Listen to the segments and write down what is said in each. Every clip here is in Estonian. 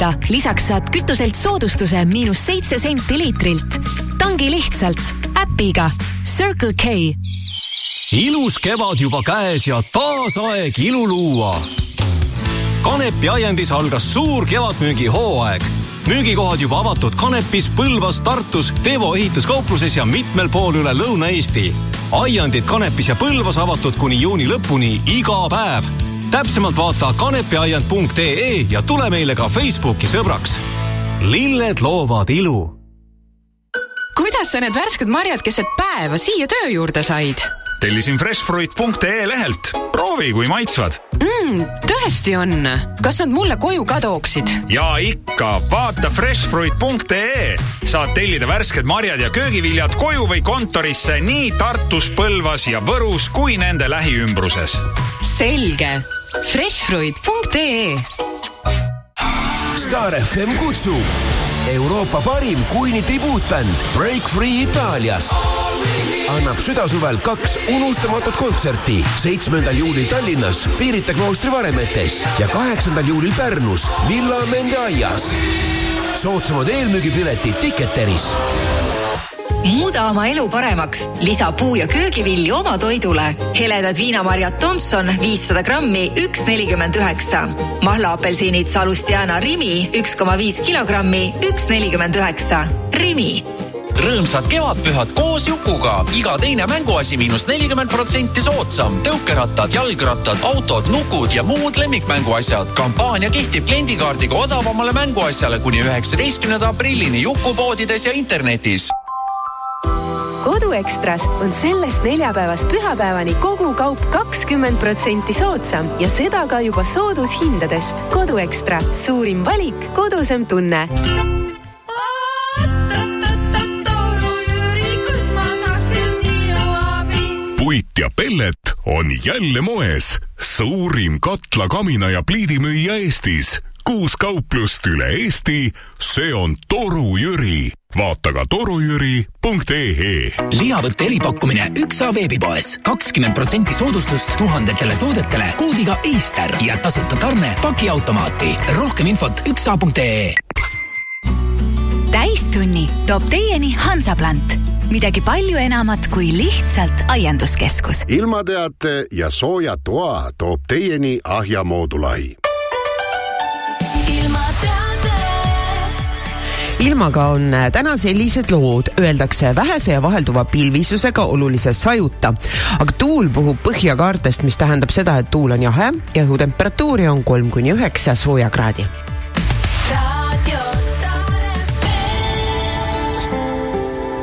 Epica. lisaks saad kütuselt soodustuse miinus seitse senti liitrilt. tangi lihtsalt äpiga Circle K. ilus kevad juba käes ja taas aeg ilu luua. Kanepi aiandis algas suur kevadmüügihooaeg müügikohad juba avatud Kanepis, Põlvas, Tartus, Tevo ehituskaupluses ja mitmel pool üle Lõuna-Eesti. aiandid Kanepis ja Põlvas avatud kuni juuni lõpuni iga päev. Täpsemalt vaata kanepiaiand.ee ja tule meile ka Facebooki sõbraks. lilled loovad ilu. kuidas sa need värsked marjad keset päeva siia töö juurde said? tellisin freshfruit.ee lehelt. proovi, kui maitsvad mm,. tõesti on. kas nad mulle koju ka tooksid? ja ikka, vaata freshfruit.ee. saad tellida värsked marjad ja köögiviljad koju või kontorisse nii Tartus, Põlvas ja Võrus kui nende lähiümbruses. selge. Freshfruit.ee Star FM kutsub Euroopa parim Queen'i tribuutbänd Break Free Itaalias annab südasuvel kaks unustamatut kontserti. seitsmendal juulil Tallinnas Pirita kloostri varemetes ja kaheksandal juulil Pärnus Villa Mende aias. soodsamad eelmüügipiletid Ticketeris muuda oma elu paremaks, lisa puu- ja köögivilju oma toidule. heledad viinamarjad Tomson viissada grammi, üks nelikümmend üheksa. mahlaapelsiinid Salustiana Rimi üks koma viis kilogrammi, üks nelikümmend üheksa. Rimi rõõmsad kevadpühad koos Jukuga. iga teine mänguasi miinus nelikümmend protsenti soodsam. tõukerattad, jalgrattad, autod, nukud ja muud lemmikmänguasjad. kampaania kehtib kliendikaardiga odavamale mänguasjale kuni üheksateistkümnenda aprillini Juku poodides ja internetis koduekstras on sellest neljapäevast pühapäevani kogu kaup kakskümmend protsenti soodsam ja seda ka juba soodushindadest. koduekstra, suurim valik, kodusem tunne puit ja pellet on jälle moes. suurim katla, kamina ja pliidimüüja Eestis. Kuus kauplust üle Eesti. see on Toru Jüri. vaata ka torujüri.ee. lihavõtte eripakkumine üks A veebipoes. kakskümmend protsenti soodustust tuhandetele toodetele koodiga Easter ja tasuta tarne pakiautomaati. rohkem infot üksa.ee. täistunni toob teieni Hansaplant midagi palju enamat kui lihtsalt aianduskeskus. ilmateate ja sooja toa toob teieni Ahja moodulahi. Ilmaga on täna sellised lood, öeldakse vähese ja vahelduva pilvisusega olulise sajuta. aga tuul puhub põhjakaartest, mis tähendab seda, et tuul on jahe ja õhutemperatuuri on kolm kuni üheksa soojakraadi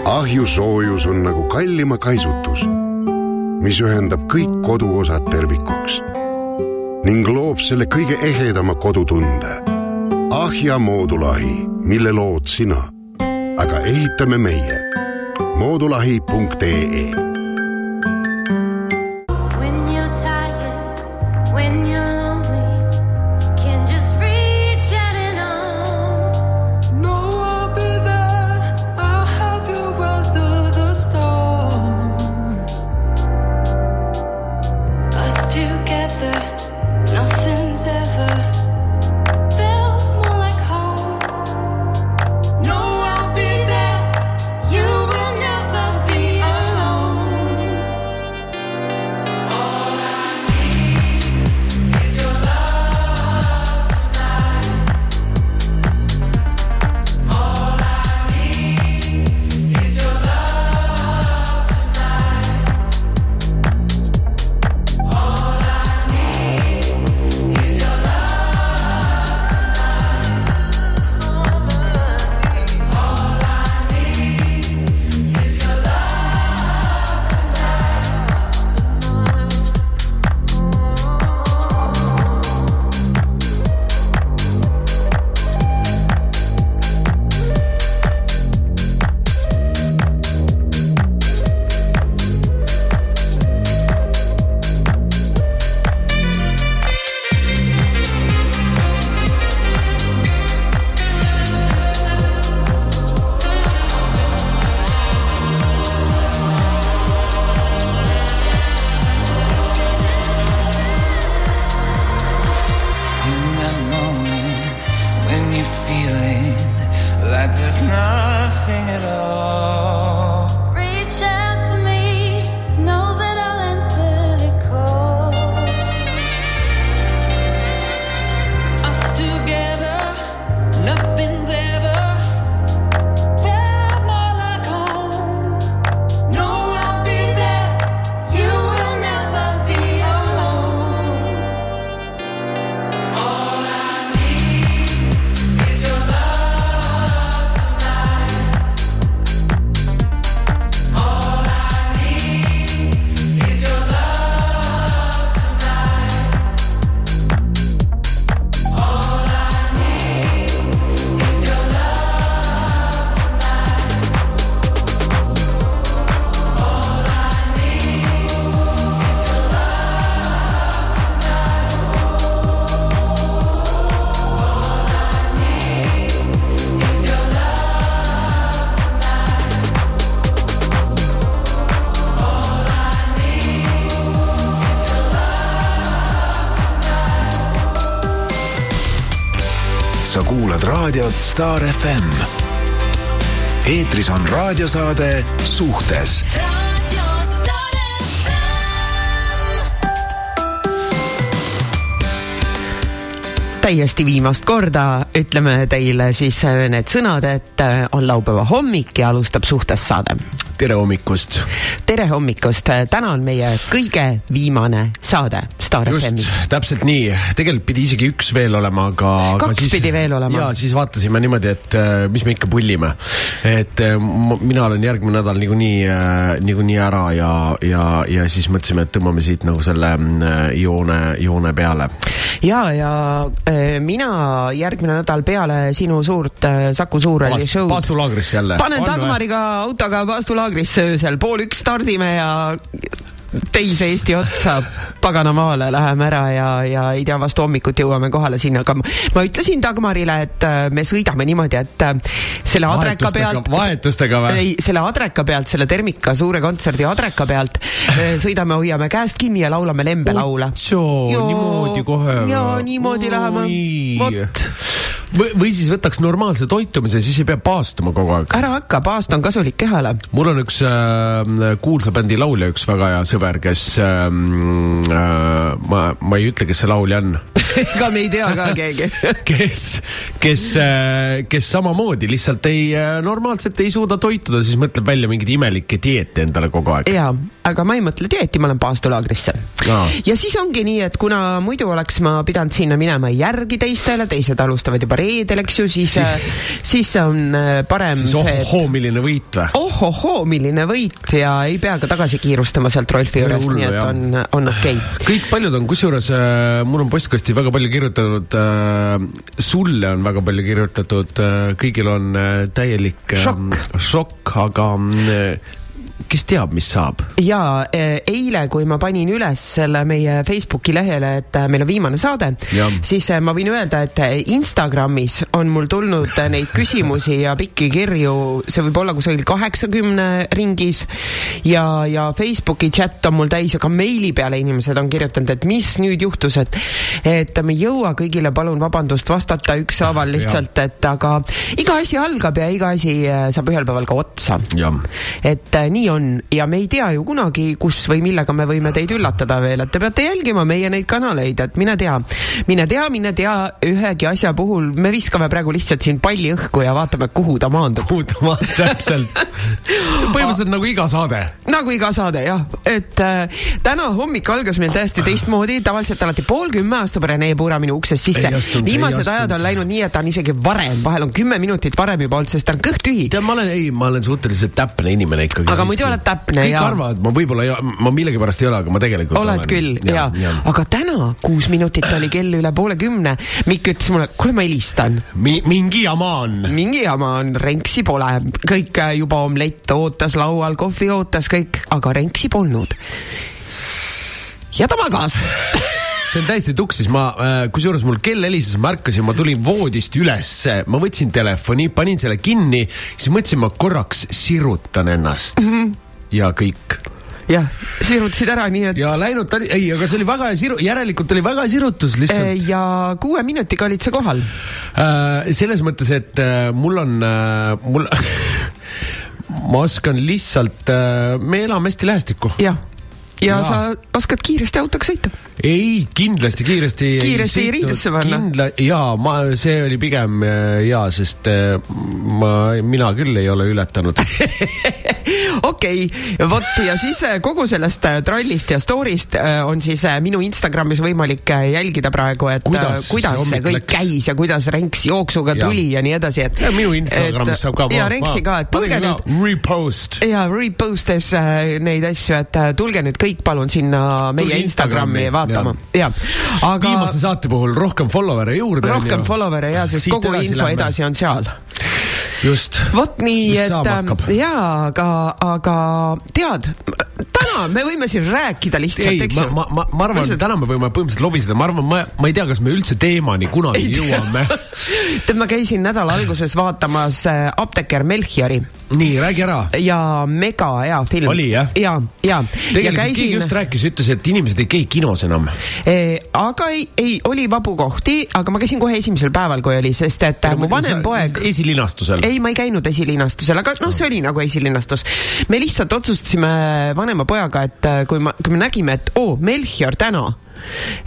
ahjusoojus on nagu kallima kaisutus, mis ühendab kõik koduosad tervikuks ning loob selle kõige ehedama kodutunde. Ahja moodulahi, mille lood sina, aga ehitame meie. moodulahi.ee Star FM. eetris on raadiosaade Suhtes täiesti viimast korda ütleme teile siis äh, need sõnad, et äh, on laupäeva hommik ja alustab suhtes saade. Tere hommikust! tere hommikust, täna on meie kõige viimane saade Star FM-is., täpselt nii, tegelikult pidi isegi üks veel olema, aga. Kaks pidi veel olema. ja siis vaatasime niimoodi, et äh, mis me ikka pullime. et äh, mina olen järgmine nädal niikuinii, niikuinii ära ja, ja, ja siis mõtlesime, et tõmbame siit nagu selle mm, joone, joone peale. ja, ja äh, mina järgmine nädal peale sinu suurt äh, Saku Suurhalli Paast- show'd paastulaagrisse jälle. panen? Dagmariga autoga paastulaagrisse öösel, pool üks stardime ja teise Eesti otsa paganamaale läheme ära ja, ja ei tea, vastu hommikut jõuame kohale sinna, aga ma- ütlesin Dagmarile, et äh, me sõidame niimoodi, et äh, selle adreka pealt. vahetustega või? ei, selle adreka pealt, selle Termika suure kontserdi adreka pealt äh, sõidame, hoiame käest kinni ja laulame lembelaule. niimoodi kohe või? jaa, niimoodi läheme. vot, või, või siis võtaks normaalse toitumise, siis ei pea paastuma kogu aeg. ära hakka, paast on kasulik kehale. mul on üks äh, kuulsa bändi laulja, üks väga hea sõber, kes ähm, äh,, ma, ma ei ütle, kes see laulja on, ega me ei tea ka keegi. kes, kes äh,, kes samamoodi lihtsalt ei äh,, normaalselt ei suuda toituda, siis mõtleb välja mingeid imelikke dieete endale kogu aeg. jaa, aga ma ei mõtle dieeti, ma lähen paastulaagrisse. Aa. ja siis ongi nii, et kuna muidu oleks ma pidanud sinna minema järgi teistele, teised alustavad juba reedel, eks ju, siis, siis on äh, parem siis see, et ohoo, milline võit või? ohohoo, milline võit ja ei pea ka tagasi kiirustama sealt Rolfi juurest, nii et jah. on, on okei okay.. kõik paljud on, kusjuures äh, mul on postkasti väga palju kirjutatud äh,, sulle on väga palju kirjutatud äh,, kõigil on äh, täielik äh, Šokk. šokk, aga äh, kes teab, mis saab? ja eh, eile, kui ma panin üles selle meie Facebooki lehele, et eh, meil on viimane saade, siis eh, ma võin öelda, et eh, Instagramis on mul tulnud neid küsimusi ja pikki kirju, see võib olla kusagil kaheksakümne ringis ja, ja Facebooki chat on mul täis, aga meili peale inimesed on kirjutanud, et mis nüüd juhtus, et et me ei jõua kõigile, palun vabandust, vastata ükshaaval lihtsalt, et aga iga asi algab ja iga asi saab ühel päeval ka otsa. Et äh, nii on ja me ei tea ju kunagi, kus või millega me võime teid üllatada veel, et te peate jälgima meie neid kanaleid, et mine tea, mine tea, mine tea, ühegi asja puhul me viskame praegu lihtsalt siin palli õhku ja vaatame, kuhu ta maandub. kuhu ta maandub, täpselt. see on põhimõtteliselt nagu iga saade. nagu iga saade jah, et äh, täna hommik algas meil täiesti teistmoodi, tavaliselt alati pool kümme astub Rene Puura minu uksest sisse viimased ajad on läinud nii, et ta on isegi varem, vahel on kümme minutit varem juba olnud, sest ta on kõht tühi. tead, ma olen, ei, ma olen suhteliselt täpne inimene ikkagi. Aga muidu oled täpne, kõik jaa. arvavad, ma võib-olla ma millegipärast ei ole, aga ma tegelikult oled olen. küll ja, ja., aga täna kuus minutit oli kell üle poole kümne. Mikk ütles mulle, kuule, ma helistan. Mi,. mingi jama on. mingi jama on, Renksi pole, kõik äh, juba omlett ootas laual, kohvi ootas kõik, aga Renksi polnud. ja ta magas see on täiesti tuksis, ma äh,, kusjuures mul kell helises, ma ärkasin, ma tulin voodist ülesse, ma võtsin telefoni, panin selle kinni, siis mõtlesin, ma korraks sirutan ennast mm. -hmm. ja kõik. jah, sirutasid ära, nii et ja läinud ta oli, ei, aga see oli väga hea siru-, järelikult oli väga hea sirutus lihtsalt. ja kuue minutiga olid sa kohal. Äh, selles mõttes, et äh, mul on, mul, ma oskan lihtsalt, me elame hästi lähestikku. jah, ja Jaa. sa oskad kiiresti autoga sõita. ei, kindlasti kiiresti. Kiiresti riidesse panna. kindla-, jaa, ma, see oli pigem äh, jaa, sest äh, ma, mina küll ei ole ületanud. okei, vot ja siis äh, kogu sellest trallist ja story'st on siis minu Instagramis võimalik jälgida praegu, et Kuidas kuidas see see kõik läks? käis ja kuidas Renks jooksuga Ja. tuli ja nii edasi, et. minu Instagramis saab ka. ja Renksi ka, et tulge nüüd. Repost. ja repostes äh, neid asju, et tulge nüüd kõik palun sinna meie Instagrami Instagrami, vaatama, jah. aga viimase saate puhul rohkem follower'e juurde. rohkem follower'e ja, sest kogu info edasi on seal. just. vot nii, et saama hakkab? äh, jaa, aga, aga tead, täna me võime siin rääkida lihtsalt, ei, eks ma, ju. ma, ma, ma arvan, et täna me võime põhimõtteliselt lobiseda, ma arvan, ma, ma ei tea, kas me üldse teemani kunagi jõuame. tead, ma käisin nädala alguses vaatamas äh, Apteeker Melchiori nii, räägi ära. ja mega hea film. Oli, jah? ja, ja, ja tegelikult keegi käisin just rääkis, ütles, et inimesed ei käi kinos enam. Eh, aga ei, ei, oli vabu kohti, aga ma käisin kohe esimesel päeval, kui oli, sest et äh, mu vanem poeg. esilinastusel. ei, ma ei käinud esilinastusel, aga noh, see oli nagu esilinastus. me lihtsalt otsustasime vanema pojaga, et äh, kui ma, kui me nägime, et oo, Melchior täna,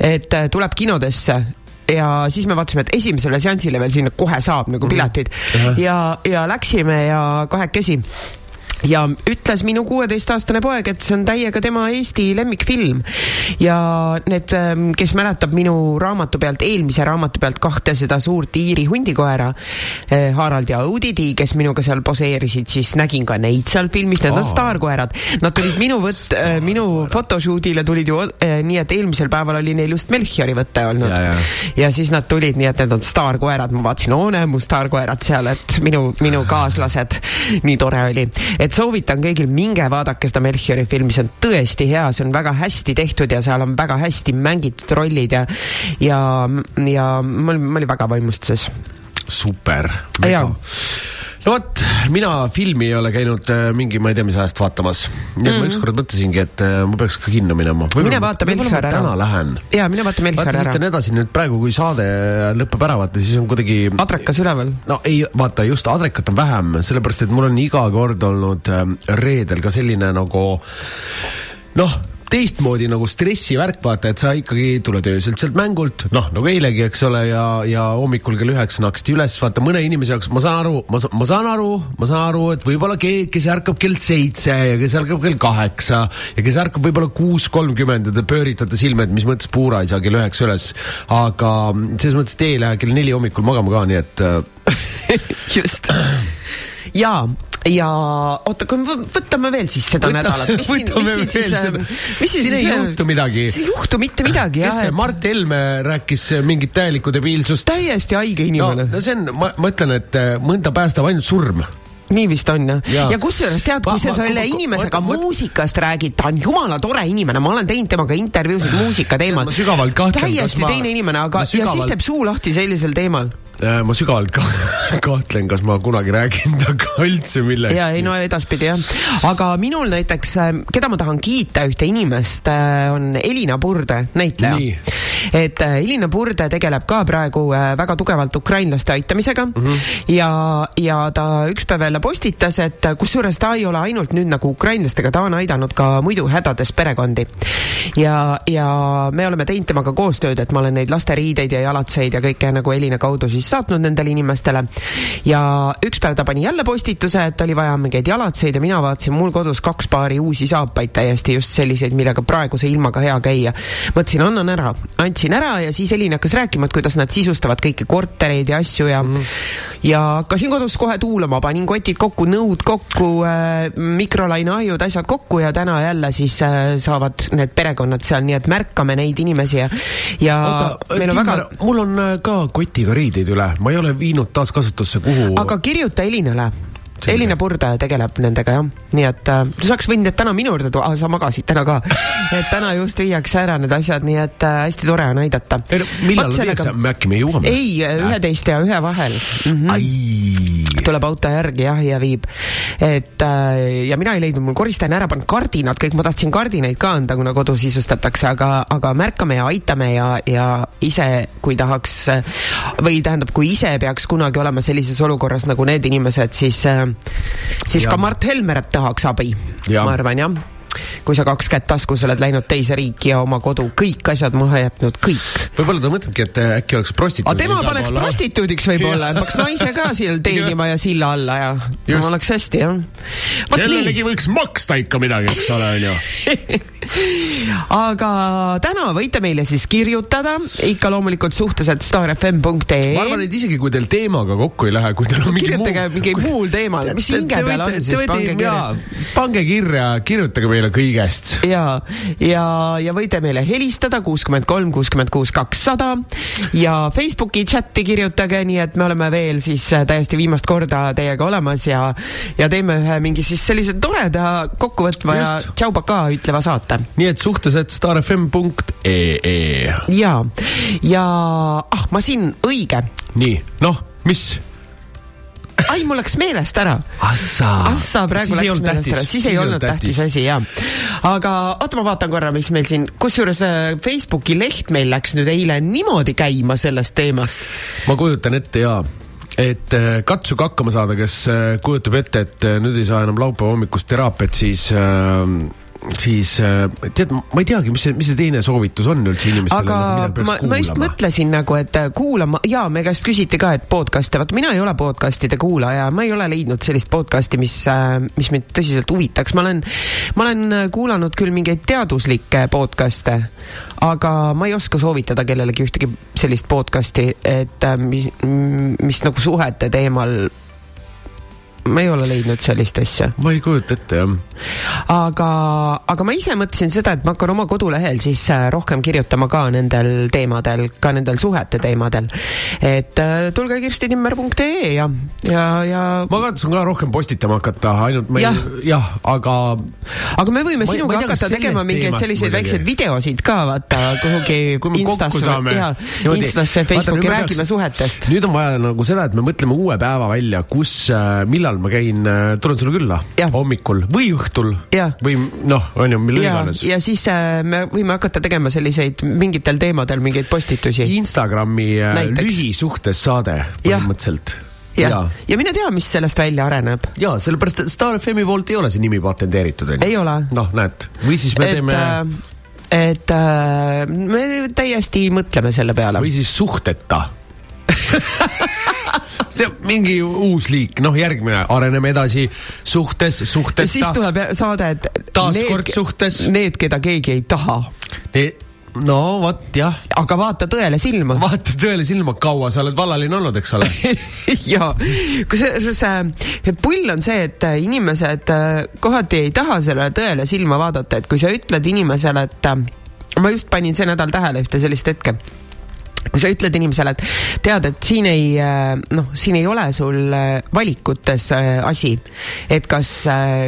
et äh, tuleb kinodesse ja siis me vaatasime, et esimesele seansile veel sinna kohe saab nagu piletid ja, ja läksime ja kahekesi ja ütles minu kuueteistaastane poeg, et see on täiega tema Eesti lemmikfilm ja need, kes mäletab minu raamatu pealt, eelmise raamatu pealt kahte seda suurt Iiri hundikoera, Harald ja Õudidi, kes minuga seal poseerisid, siis nägin ka neid seal filmis, need on Aa. staarkoerad. Nad tulid minu võtt, minu photoshoot'ile tulid ju eh, nii, et eelmisel päeval oli neil just Melchiori võte olnud ja siis nad tulid nii, et need on staarkoerad, ma vaatasin, oo näe mu staarkoerad seal, et minu, minu kaaslased, nii tore oli. et soovitan kõigil, minge vaadake seda Melchiori filmi, see on tõesti hea, see on väga hästi tehtud ja seal on väga hästi mängitud rollid ja ja, ja ma olin, ma olin väga vaimustuses. super. Jaa. No vot, mina filmi ei ole käinud äh, mingi, ma ei tea, mis ajast vaatamas. nii et ma Mhm. ükskord mõtlesingi, et äh, ma peaks ka kinno minema. Mine vaata Melchior ära. täna lähen. ja mine vaata Melchior vaata, sest ära on. edasi nüüd praegu, kui saade lõpeb ära, vaata siis on kuidagi. adrekas üleval. no ei, vaata just adrekat on vähem, sellepärast et mul on iga kord olnud ähm, reedel ka selline nagu noh, teistmoodi nagu stressivärk, vaata, et sa ikkagi tuled öösel sealt mängult, noh nagu eilegi, eks ole, ja, ja hommikul kell üheksa naksti üles, vaata mõne inimese jaoks, ma saan aru, ma, ma saan aru, ma saan aru, et võib-olla keegi, kes ärkab kell seitse ja kes ärkab kell kaheksa ja kes ärkab võib-olla kuus kolmkümmend ja te pööritate silma, et mis mõttes puura ei saa kell üheksa üles. aga selles mõttes, et ei lähe kell neli hommikul magama ka, nii et äh, just. ja, ja oota, kui me võ- võtame veel siis seda Võta- nädalat, mis siin, mis siin siis mis siin Siin ei juhtu midagi. siin ei juhtu mitte midagi kes jah see, Mart Helme rääkis äh, mingit täielikku debiilsust? täiesti haige no, inimene no see on, ma, ma ütlen, et äh, mõnda päästab ainult surm. Nii vist on jah ja, ja kusjuures tead, kui sa selle inimesega ma- muusikast räägid, ta on jumala tore inimene, ma olen teinud temaga intervjuusid muusika teemal ma sügavalt kahtlen, täiesti ma- teine inimene, aga ma ja siis sügavalt- teeb suu lahti sellisel teemal. Äh, ma sügavalt ka kahtlen, kas ma kunagi räägin temaga üldse millestki. ja ei no edaspidi jah, aga minul näiteks, keda ma tahan kiita, ühte inimest, on Elina Purde, näitleja et äh, Elina Purde tegeleb ka praegu äh, väga tugevalt ukrainlaste aitamisega mm. -hmm. ja, ja ta üks päev jälle postitas, et äh, kusjuures ta ei ole ainult nüüd nagu ukrainlastega, ta on aidanud ka muidu hädades perekondi. ja, ja me oleme teinud temaga koostööd, et ma olen neid lasteriideid ja jalatseid ja kõike nagu Elina kaudu siis saatnud nendele inimestele. ja üks päev ta pani jälle postituse, et oli vaja mingeid jalatseid ja mina vaatasin mul kodus kaks paari uusi saapaid täiesti just selliseid, millega praeguse ilmaga hea käia. mõtlesin, annan ära, andsin ära ja siis Elin hakkas rääkima, et kuidas nad sisustavad kõiki kortereid ja asju ja mm. ja hakkasin kodus kohe tuulama, panin kotid kokku, nõud kokku äh,, mikrolaineahjud, asjad kokku ja täna jälle siis äh, saavad need perekonnad seal, nii et märkame neid inimesi ja, ja oota, meil on väga mul on äh, ka kotiga riideid üle, ma ei ole viinud taaskasutusse, kuhu aga kirjuta Elinale, Elina Purd tegeleb nendega jah, nii et äh, saaks võinud need täna minu juurde tuua, sa magasid täna ka. et täna just viiakse ära need asjad, nii et äh, hästi tore on aidata. millal nad viiakse, äkki me jõuame? ei, üheteist ja ühe vahel mm. -hmm. tuleb auto järgi jah, ja viib. et äh, ja mina ei leidnud, mul koristajana ära pannud kardinad, kõik, ma tahtsin kardinaid ka anda, kuna kodu sisustatakse, aga, aga märkame ja aitame ja, ja ise, kui tahaks äh, või tähendab, kui ise peaks kunagi olema sellises olukorras nagu need inimesed, siis, siis Jah. ka Mart Helmeret tahaks abi, ma arvan jah kui sa kaks kätt taskus oled läinud teise riiki ja oma kodu kõik asjad maha jätnud, kõik. võib-olla ta mõtlebki, et äh, äkki oleks prostituut. aga tema paneks prostituudiks võib-olla, et paneks naise ka seal teenima ja silla alla ja no, oleks hästi jah. kellelegi võiks maksta ikka midagi, eks ole, onju. aga täna võite meile siis kirjutada ikka loomulikult suhteliselt staarfm.ee ma arvan, et isegi kui teil teemaga kokku ei lähe, kui teil on mingi kirjutage muu mingi muul teemal, mis hinge peal on, siis pange kirja. pange kirja, kirjutage meile kõigest. ja, ja, ja võite meile helistada kuuskümmend kolm, kuuskümmend kuus, kakssada ja Facebooki chati kirjutage, nii et me oleme veel siis äh, täiesti viimast korda teiega olemas ja ja teeme ühe mingi siis sellise toreda kokkuvõtva ja Just. tšau-pakaa ütleva saate. nii et suhteliselt staarfm.ee. ja, ja ah, ma siin, õige, nii, noh, mis? ai, mul läks meelest ära. Assa. Assa praegu läks meelest ära, siis ei olnud tähtis asi jah. aga oota, ma vaatan korra, mis meil siin, kusjuures äh, Facebooki leht meil läks nüüd eile niimoodi käima sellest teemast. ma kujutan ette jaa, et äh, katsuge hakkama saada, kes äh, kujutab ette, et nüüd ei saa enam laupäeva hommikust teraapiat, siis äh, siis äh, tead, ma ei teagi, mis see, mis see teine soovitus on üldse inimestele, aga mida peaks ma, ma just kuulama. mõtlesin nagu, et äh, kuulama ja me käest küsiti ka, et podcast'e, vaat mina ei ole podcast'ide kuulaja, ma ei ole leidnud sellist podcast'i, mis, mis mind tõsiselt huvitaks, ma olen, ma olen äh, kuulanud küll mingeid teaduslikke podcast'e, aga ma ei oska soovitada kellelegi ühtegi sellist podcast'i, et äh, mis, mis nagu suhete teemal ma ei ole leidnud sellist asja. ma ei kujuta ette jah. aga, aga ma ise mõtlesin seda, et ma hakkan oma kodulehel siis äh, rohkem kirjutama ka nendel teemadel, ka nendel suhete teemadel. et äh, tulge kirstitimmer.ee ja, ja, ja. ma kavatsen ka rohkem postitama hakata, ainult ma ei, jah, aga. aga me võime Ma ma sinuga kas hakata tegema mingeid selliseid väikseid videosid ka vaata kuhugi Instasse saame. ja Instasse, Facebooki räägime suhetest. nüüd on vaja nagu seda, et me mõtleme uue päeva välja, kus, millal ma käin, tulen sulle külla. hommikul või õhtul. või noh, on ju, millal ja iganes., ja siis äh, me võime hakata tegema selliseid mingitel teemadel mingeid postitusi. Instagrami äh, Näiteks. lühisuhtes saade põhimõtteliselt. jah, ja mine tea, mis sellest välja areneb. ja sellepärast, et Star FM-i poolt ei ole see nimi patenteeritud, onju. ei ole. noh, näed, või siis me et teeme, et äh, me täiesti mõtleme selle peale. või siis suhteta see on mingi uus liik, noh, järgmine, areneme edasi suhtes, suhteta. siis tuleb saade, et Taaskord need, suhtes. Need, keda keegi ei taha. no vot jah. aga vaata tõele silma. vaata tõele silma, kaua sa oled vallaline olnud, eks ole. ja, kusjuures pull on see, et inimesed äh, kohati ei taha sellele tõele silma vaadata, et kui sa ütled inimesele, et äh, ma just panin see nädal tähele ühte sellist hetke kui sa ütled inimesele, et tead, et siin ei noh, siin ei ole sul äh, valikutes äh, asi, et kas,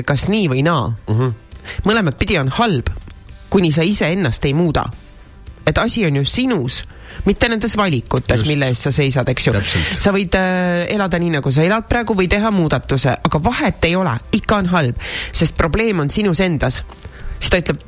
kas nii või naa mm. -hmm. mõlemat pidi on halb, kuni sa iseennast ei muuda. et asi on ju sinus, mitte nendes valikutes, mille eest sa seisad, eks ju. sa võid äh, elada nii, nagu sa elad praegu või teha muudatuse, aga vahet ei ole, ikka on halb, sest probleem on sinus endas. siis ta ütleb,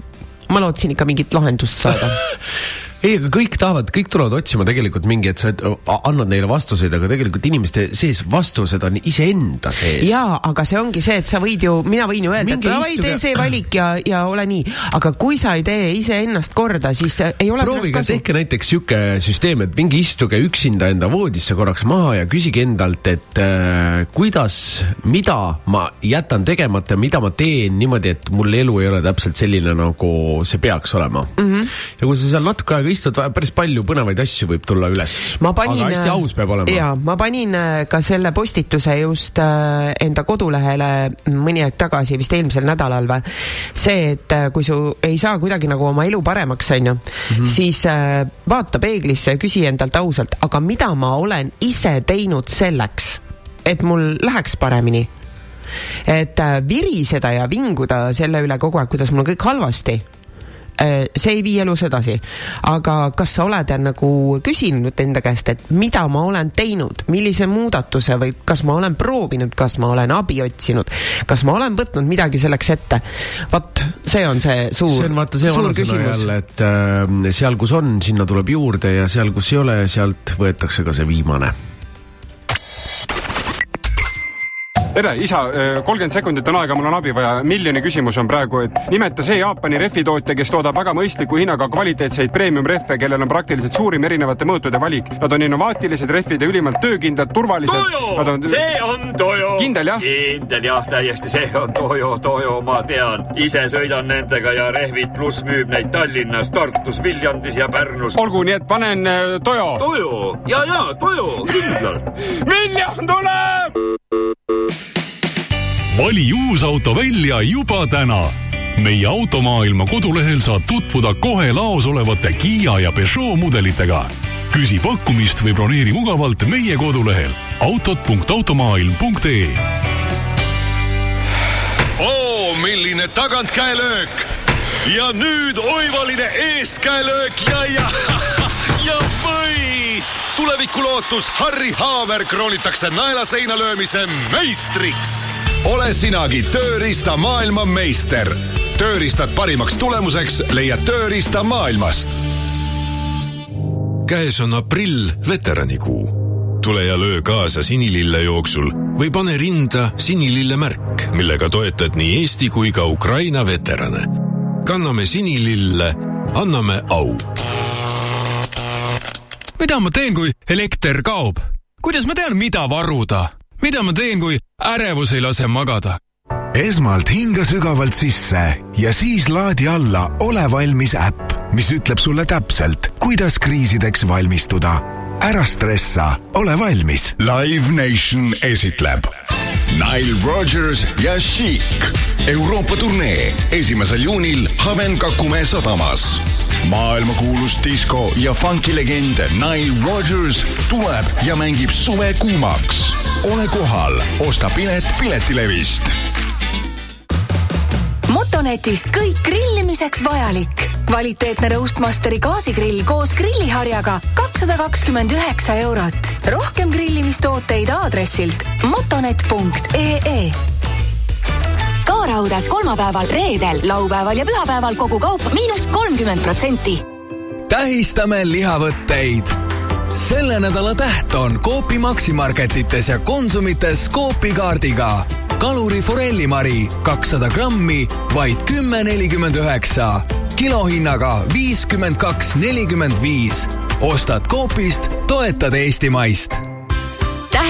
ma lootsin ikka mingit lahendust saada ei, aga kõik tahavad, kõik tulevad otsima tegelikult mingi, et sa et- annad neile vastuseid, aga tegelikult inimeste sees vastused on iseenda sees. jaa, aga see ongi see, et sa võid ju, mina võin ju öelda, et davai, tee see valik ja, ja ole nii. aga kui sa ei tee iseennast korda, siis ei ole proovige, tehke näiteks sihuke süsteem, et minge istuge üksinda enda voodisse korraks maha ja küsige endalt, et äh, kuidas, mida ma jätan tegemata, mida ma teen niimoodi, et mul elu ei ole täpselt selline, nagu see peaks olema mm. -hmm. ja kui sa seal natuke aega istud, päris palju põnevaid asju võib tulla üles. ma panin, aga hästi aus peab olema. jaa, ma panin äh, ka selle postituse just äh, enda kodulehele mõni aeg tagasi, vist eelmisel nädalal või. see, et äh, kui su ei saa kuidagi nagu oma elu paremaks, on ju, siis äh, vaata peeglisse ja küsi endalt ausalt, aga mida ma olen ise teinud selleks, et mul läheks paremini et äh, viriseda ja vinguda selle üle kogu aeg, kuidas mul on kõik halvasti, see ei vii elus edasi. aga kas sa oled äh, nagu küsinud enda käest, et mida ma olen teinud, millise muudatuse või kas ma olen proovinud, kas ma olen abi otsinud, kas ma olen võtnud midagi selleks ette? vot, see on see suur, see on vaata see vanasõna jälle, et äh, seal, kus on, sinna tuleb juurde ja seal, kus ei ole, sealt võetakse ka see viimane. tere, isa, kolmkümmend sekundit on aega, mul on abi vaja. miljoni küsimus on praegu, et nimeta see Jaapani rehvitootja, kes toodab väga mõistliku hinnaga kvaliteetseid premium-rehve, kellel on praktiliselt suurim erinevate mõõtude valik. Nad on innovaatilised rehvid ja ülimalt töökindlad, turvalised. Toyo, see on Toyo. kindel jah? kindel jah, täiesti, see on Toyo, Toyo, ma tean. ise sõidan nendega ja Rehvid pluss müüb neid Tallinnas, Tartus, Viljandis ja Pärnus. olgu, nii et panen äh, Toyo. Toyo ja, ja Toyo, kindlalt. miljon tuleb. Vali uus auto välja juba täna meie automaailma kodulehel saad tutvuda kohe laos olevate Kiia ja Peugeot mudelitega. küsi pakkumist või broneeri mugavalt meie kodulehel autod.automaailm.ee. oo, milline tagantkäelöök ja nüüd oivaline eestkäelöök ja, ja, ja võit. tulevikulootus Harry Haamer kroonitakse naelaseina löömise meistriks. Ole sinagi tööriista maailma meister. tööriistad parimaks tulemuseks leiad tööriista maailmast käes on aprill, veteranikuu. tule ja löö kaasa sinilille jooksul või pane rinda sinilille märk, millega toetad nii Eesti kui ka Ukraina veterane. kanname sinilille, anname au. mida ma teen, kui elekter kaob? kuidas ma tean, mida varuda? mida ma teen, kui ärevus ei lase magada? esmalt hinga sügavalt sisse ja siis laadi alla Ole valmis äpp, mis ütleb sulle täpselt, kuidas kriisideks valmistuda. ära stressa, ole valmis. Live Nation esitleb Nile Rodgers ja Chic. Euroopa turnee esimesel juunil Haven-Kakumäe sadamas. maailmakuulus disko ja funkilegend Nile Rodgers tuleb ja mängib suve kuumaks. ole kohal, osta pilet Piletilevist motonetist kõik grillimiseks vajalik. kvaliteetne Roastmasteri gaasigrill koos grilliharjaga kakssada kakskümmend üheksa eurot. rohkem grillimistooteid aadressilt motonet.ee ka Raudas kolmapäeval, reedel, laupäeval ja pühapäeval kogu kaup miinus kolmkümmend protsenti tähistame lihavõtteid. selle nädala täht on Coopi Maximarketites ja Konsumites Coopi kaardiga. Kaluri forellimari kakssada grammi, vaid kümme nelikümmend üheksa. kilohinnaga viiskümmend kaks nelikümmend viis. ostad Coopist, toetad Eestimaist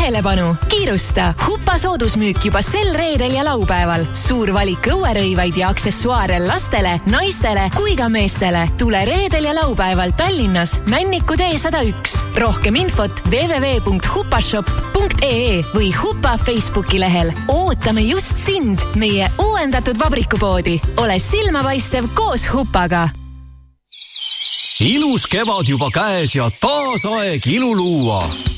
tähelepanu, kiirusta, Hupa soodusmüük juba sel reedel ja laupäeval. suur valik õuerõivaid ja aksessuaare lastele, naistele kui ka meestele. tule reedel ja laupäeval Tallinnas Männiku tee sada üks. rohkem infot www.hupashop.ee või Hupa Facebooki lehel. ootame just sind, meie uuendatud vabrikupoodi. ole silmapaistev koos Hupaga ilus kevad juba käes ja taas aeg ilu luua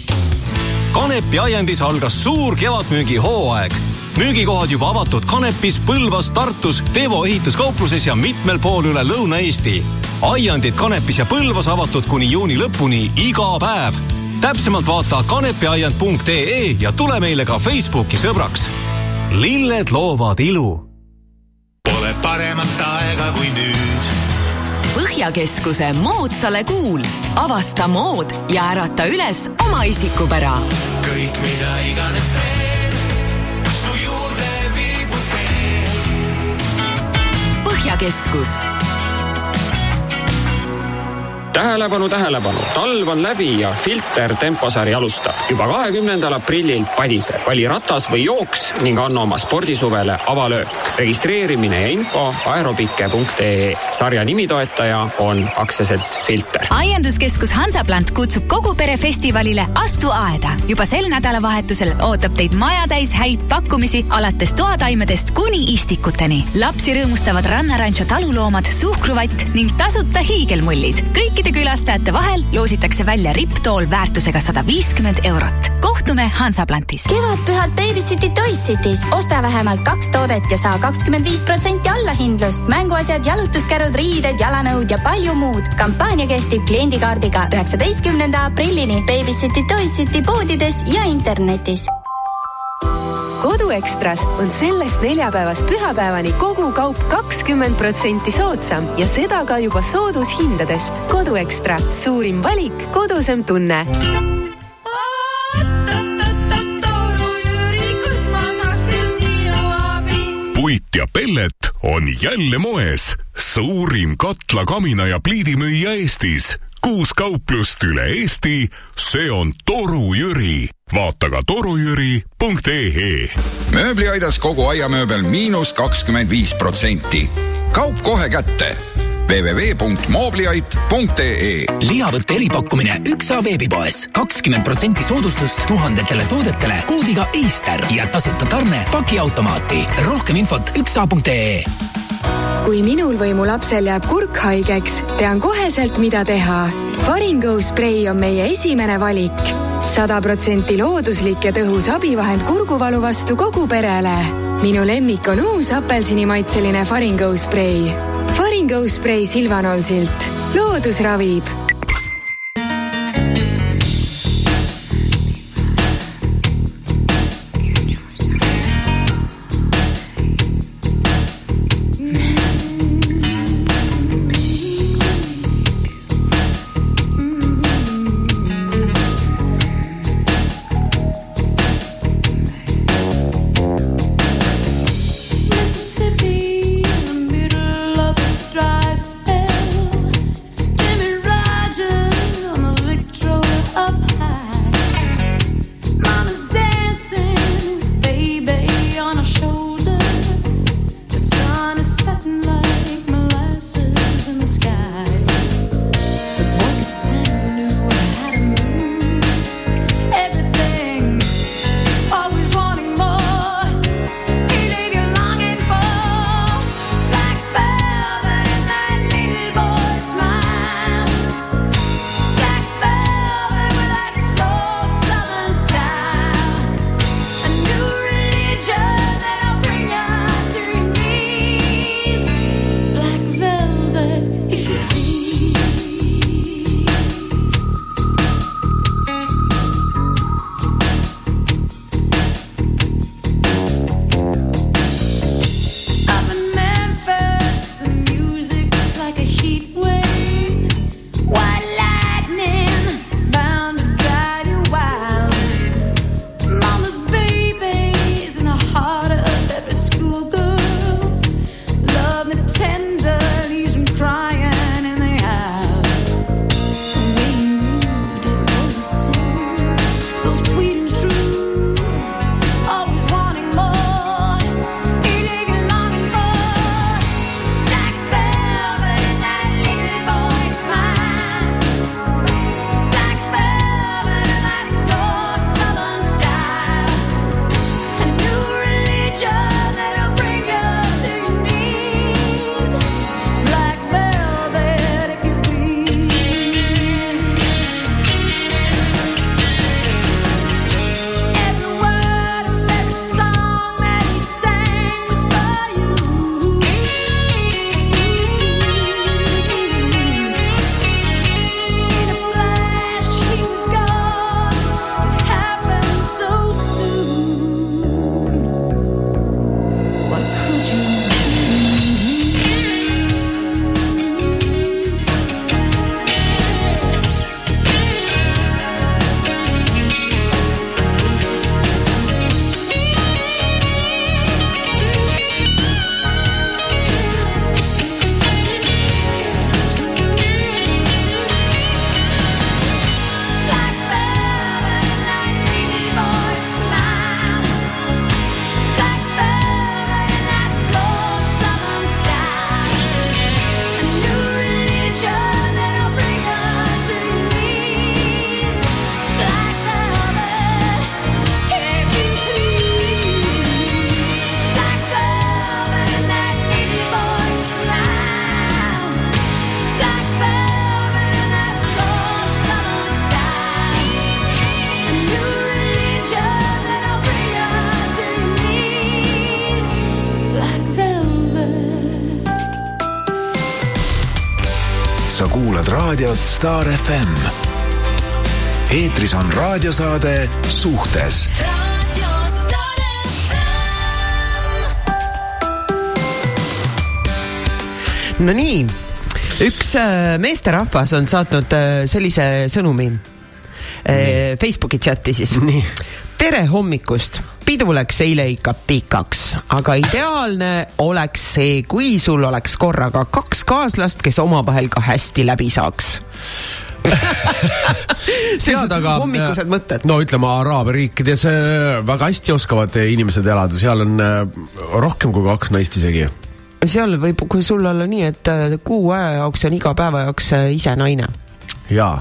Kanepi aiandis algas suur kevadmüügihooaeg. müügikohad juba avatud Kanepis, Põlvas, Tartus, Tevo ehituskaupluses ja mitmel pool üle Lõuna-Eesti. aiandid Kanepis ja Põlvas avatud kuni juuni lõpuni iga päev. täpsemalt vaata kanepiaiand.ee ja tule meile ka Facebooki sõbraks. lilled loovad ilu Pole paremat aega kui nüüd. Põhjakeskuse moodsale kuul. avasta mood ja ärata üles oma isikupära. kõik, mida iganes teed, su juurde viibub tee. Põhjakeskus tähelepanu, tähelepanu, talv on läbi ja Filter temposari alustab juba kahekümnendal aprillil Padise. vali ratas või jooks ning anna oma spordisuvele avalöök. registreerimine ja info aerobike.ee. sarja nimitoetaja on aktsiaselts Filter. aianduskeskus Hansaplant kutsub kogu pere festivalile Astu aeda. juba sel nädalavahetusel ootab teid majatäis häid pakkumisi alates toataimedest kuni istikuteni. lapsi rõõmustavad Rannarancho taluloomad, suhkruvatt ning tasuta hiigelmullid. kõikide kõikide külastajate vahel loositakse välja ripptool väärtusega sada viiskümmend eurot. kohtume Hansaplantis. kevadpühad Babycity Toys City's, osta vähemalt kaks toodet ja saa kakskümmend viis protsenti allahindlust, mänguasjad, jalutuskärud, riided, jalanõud ja palju muud. kampaania kehtib kliendikaardiga üheksateistkümnenda aprillini Babycity Toys City poodides ja internetis koduekstras on sellest neljapäevast pühapäevani kogu kaup kakskümmend protsenti soodsam ja seda ka juba soodushindadest. koduekstra, suurim valik, kodusem tunne puit ja pellet on jälle moes. suurim katla, kamina ja pliidimüüja Eestis. kuus kauplust üle Eesti. see on Toru Jüri. vaata ka torujüri.ee. mööbliaidas kogu aiamööbel miinus kakskümmend viis protsenti. kaup kohe kätte www.moobliait.ee lihavõtte eripakkumine üks A veebipoes, kakskümmend protsenti soodustust tuhandetele toodetele koodiga Easter ja tasuta tarne pakiautomaati. rohkem infot üks A.ee kui minul või mu lapsel jääb kurk haigeks, tean koheselt, mida teha. Faringo sprei on meie esimene valik. sada protsenti looduslik ja tõhus abivahend kurguvalu vastu kogu perele. minu lemmik on uus apelsinimaitseline Faringo sprei. Faringo sprei Silvanol silt. loodus ravib raadiot Star FM. eetris on raadiosaade Suhtes no nii, üks äh, meesterahvas on saatnud äh, sellise sõnumi äh, Facebooki chati siis. tere hommikust, pidu läks eile ikka pikaks, aga ideaalne oleks see, kui sul oleks korraga kaks kaaslast, kes omavahel ka hästi läbi saaks. tead, aga hommikused mõtted. no ütleme, Araabia riikides äh, väga hästi oskavad inimesed elada, seal on äh, rohkem kui kaks naist isegi. seal võib, kui sul olla nii, et äh, kuu aja jaoks on iga päeva jaoks äh, ise naine. jaa.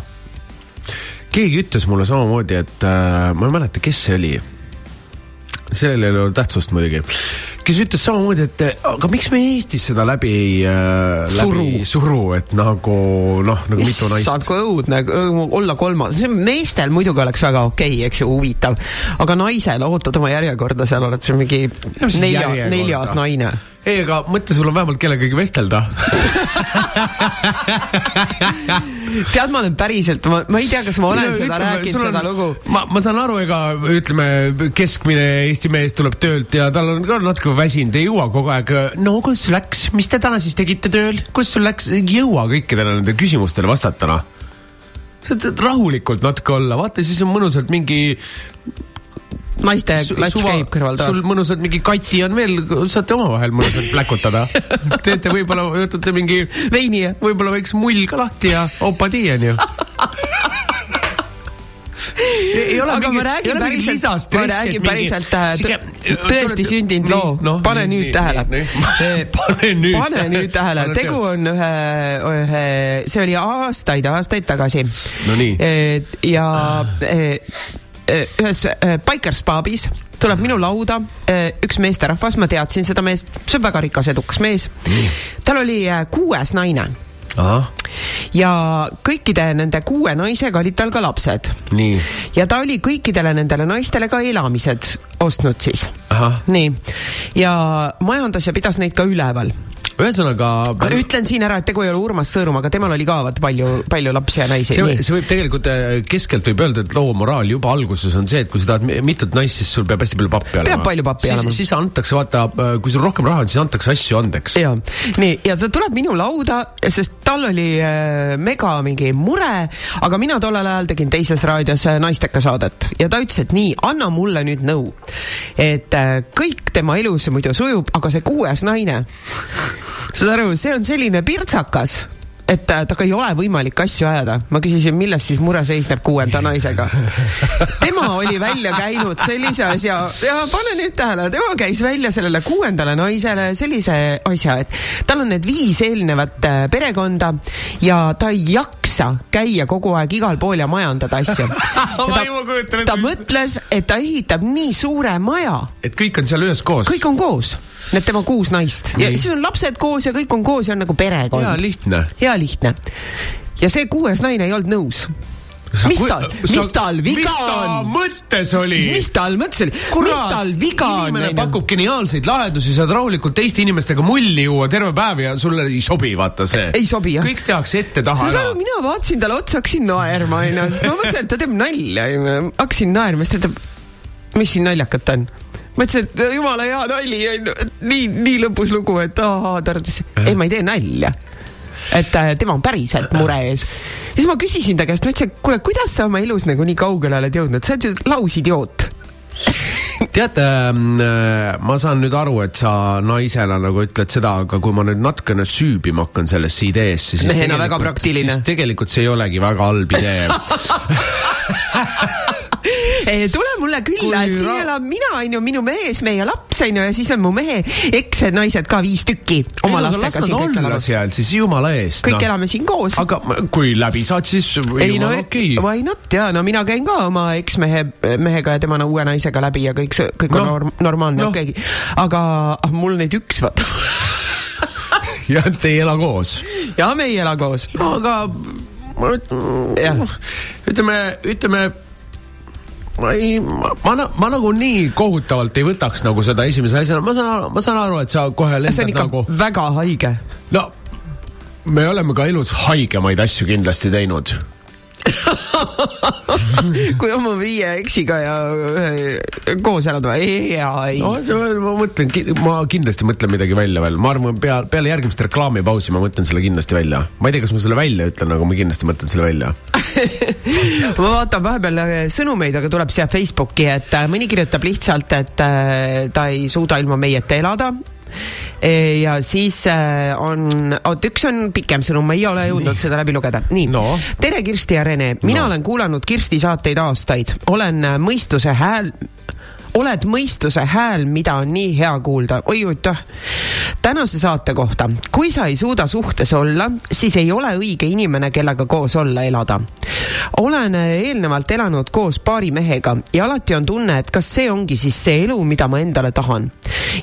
keegi ütles mulle samamoodi, et äh, ma ei mäleta, kes see oli. Sellel ei ole tähtsust muidugi. kes ütles samamoodi, et aga miks me Eestis seda läbi ei äh, Suru. läbi suru, et nagu noh, nagu mitu naist issand, kui õudne olla kolmas, see meestel muidugi oleks väga okei okay,, eks ju, huvitav. aga naisel ootad oma järjekorda, seal oled sa mingi nelja, neljas naine. ei, aga mõtle, sul on vähemalt kellegagi vestelda. tead, ma olen päriselt, ma, ma ei tea, kas ma olen No, seda rääkinud, sul on- seda lugu. ma, ma saan aru, ega ütleme, keskmine Eesti mees tuleb töölt ja tal on ka natuke väsinud, ei jõua kogu aeg. no kus läks, mis te täna siis tegite tööl, kus sul läks, ei jõua kõikidele nendele küsimustele vastata, noh. saad rahulikult natuke olla, vaata siis on mõnusalt mingi naiste klatš käib kõrval taas sul. mõnusalt mingi kati on veel, saate omavahel mõnusalt pläkutada. teete võib-olla, võtate mingi veini ja võib-olla väikse mull ka lahti ja opadi onju. ei ole aga mingi- ma räägin päriselt, ma räägin mingi- päriselt äh, sihuke- tõ- tõesti sündinud loo noh,, pane nii, nüüd nii, tähele pane nüüd pane nüüd tähele, tegu on ühe, ühe, see oli aastaid, aastaid tagasi. No nii. ja eh, eh, ühes eh, Bikers pubis tuleb minu lauda eh, üks meesterahvas, ma teadsin seda meest, see on väga rikas, edukas mees. tal oli kuues naine. Ahah, ja kõikide nende kuue naisega olid tal ka lapsed. Ja ta oli kõikidele nendele naistele ka elamised ostnud siis. nii, ja majandas ja pidas neid ka üleval. ühesõnaga. ütlen siin ära, et tegu ei ole Urmas Sõõrumaga, temal oli ka vaata palju, palju lapsi ja naisi. see, võib tegelikult äh, keskelt võib öelda, et loo moraal juba alguses on see, et kui sa tahad mi- mitut naist, siis sul peab hästi palju pappi olema. Peab palju pappi olema. siis antakse, vaata, kui sul rohkem raha on, siis antakse asju andeks. ja, nii, ja ta tuleb minu lauda, sest tal oli äh, mega mingi mure, aga mina tollel ajal tegin teises raadios äh, naisteka saadet ja ta ütles, et nii, anna mulle nüüd nõu. et äh, kõik tema elus muidu sujub, aga see kuues naine, saad aru, see on selline pirtsakas et temaga ei ole võimalik asju ajada. ma küsisin, milles siis mure seisneb kuuenda naisega. tema oli välja käinud sellise asja ja pane nüüd tähele, tema käis välja sellele kuuendale naisele sellise asja, et tal on need viis eelnevat äh, perekonda ja ta ei jaksa käia kogu aeg igal pool ja majandada asju. ette ta. mõtles, et ta ehitab nii suure maja, et kõik on seal üheskoos. kõik on koos, need tema kuus naist ja Nii. siis on lapsed koos ja kõik on koos ja on nagu perekond. hea lihtne. hea lihtne. ja see kuues naine ei olnud nõus. mis tal, mis tal viga mis ta on? mõttes oli? mis tal mõttes oli, mis tal viga on? inimene pakub geniaalseid lahendusi, saad rahulikult teiste inimestega mulli juua terve päev ja sulle ei sobi, vaata see. ei sobi jah. kõik tehakse ette-taha saad ära aru, mina vaatasin talle otsa, hakkasin naerma sest ma mõtlesin, et ta teeb nalja onju, hakkasin naerma, siis ta ütleb, mis siin naljakat on ma ütlesin, et jumala hea nali onju, nii, nii lõbus lugu, et ahaa, ta arvates, ei ma ei tee nalja. et äh, tema on päriselt mure ees. siis ma küsisin ta käest, ma ütlesin, et kuule, kuidas sa oma elus nagu nii kaugele oled jõudnud, sa oled ju lausidioot. tead, ma saan nüüd aru, et sa naisena nagu ütled seda, aga kui ma nüüd natukene süübima hakkan sellesse ideesse, siis Mehena väga praktiline. siis tegelikult see ei olegi väga halb idee tule mulle külla, et siin elab mina onju, minu mees, meie laps onju ja siis on mu mehe eksnaised ka viis tükki oma Ei, no lastega las nad olla seal siis jumala eest. kõik elame siin koos. aga kui läbi saad, siis ei no okei okay.. why not ja no mina käin ka oma eksmehe, mehega ja tema uue naisega läbi ja kõik see, kõik on Noh, norm, normaalne no., okei okay.. aga ah, mul neid üks vaata. ja te ei ela koos. ja me ei ela koos. no aga ma ütlen, ütleme, ütleme ma ei, ma, ma, ma nagu nii kohutavalt ei võtaks nagu seda esimese asjana, ma saan, ma saan aru, et sa kohe lendad nagu väga haige. no me oleme ka elus haigemaid asju kindlasti teinud. kui oma viie eksiga ja ühe koos elad või? jaa, ei no ma mõtlen, ma kindlasti mõtlen midagi välja veel, ma arvan, peale, peale järgmist reklaamipausi ma mõtlen selle kindlasti välja. ma ei tea, kas ma selle välja ütlen, aga ma kindlasti mõtlen selle välja. ma vaatan vahepeal äh, sõnumeid, aga tuleb siia Facebooki, et äh, mõni kirjutab lihtsalt, et äh, ta ei suuda ilma meieta elada. Ja siis äh, on, oot, üks on pikem sõnum, ma ei ole jõudnud seda läbi lugeda. nii no., tere Kirsti ja Rene, mina no. olen kuulanud Kirsti saateid aastaid, olen äh, mõistuse hääl oled mõistuse hääl, mida on nii hea kuulda, oi aitäh. tänase saate kohta, kui sa ei suuda suhtes olla, siis ei ole õige inimene, kellega koos olla, elada. olen eelnevalt elanud koos paari mehega ja alati on tunne, et kas see ongi siis see elu, mida ma endale tahan.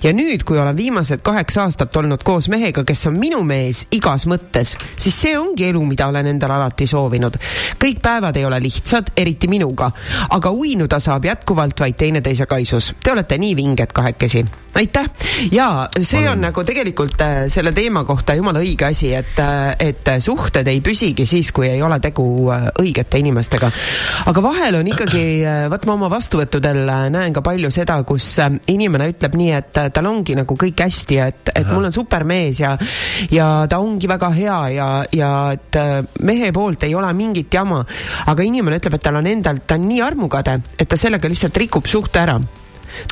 ja nüüd, kui olen viimased kaheksa aastat olnud koos mehega, kes on minu mees igas mõttes, siis see ongi elu, mida olen endale alati soovinud. kõik päevad ei ole lihtsad, eriti minuga, aga uinuda saab jätkuvalt vaid teineteise kaisus. Te olete nii vinged kahekesi. Aitäh ja see on nagu tegelikult äh, selle teema kohta jumala õige asi, et, et suhted ei püsigi siis, kui ei ole tegu äh, õigete inimestega. aga vahel on ikkagi, vot ma oma vastuvõttudel äh, näen ka palju seda, kus äh, inimene ütleb nii, et äh, tal ongi nagu kõik hästi ja et, et mul on supermees ja, ja ta ongi väga hea ja, ja et äh, mehe poolt ei ole mingit jama. aga inimene ütleb, et tal on endal, ta on nii armukade, et ta sellega lihtsalt rikub suhte ära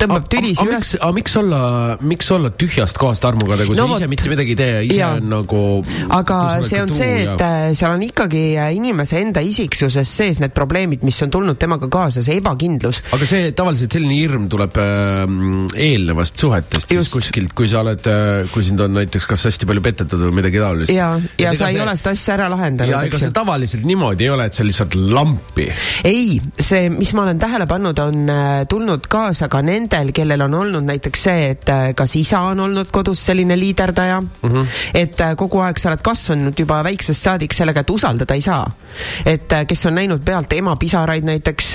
tõmbab tülisi miks, aga miks olla, miks olla tühjast kohast armukade, kui No sa ise mitte midagi ei tee, ise Jaa. on nagu. aga see on see, et äh, seal on ikkagi äh, inimese enda isiksuses sees need probleemid, mis on tulnud temaga kaasa, see ebakindlus. aga see tavaliselt selline hirm tuleb äh, eelnevast suhetest siis kuskilt, kui sa oled, kui sind on näiteks kas hästi palju petetud või midagi taolist. ja, ja sa ei ole seda asja ära lahendanud, ja ega see tavaliselt niimoodi ei ole, et sa lihtsalt lampi. ei, see, mis ma olen tähele pannud, on äh, tulnud kaasa ka nendel, kellel on olnud näiteks see, et äh, kas isa on olnud kodus selline liiderdaja mm. -hmm. et äh, kogu aeg sa oled kasvanud juba väiksest saadik sellega, et usaldada ei saa. et äh, kes on näinud pealt ema pisaraid näiteks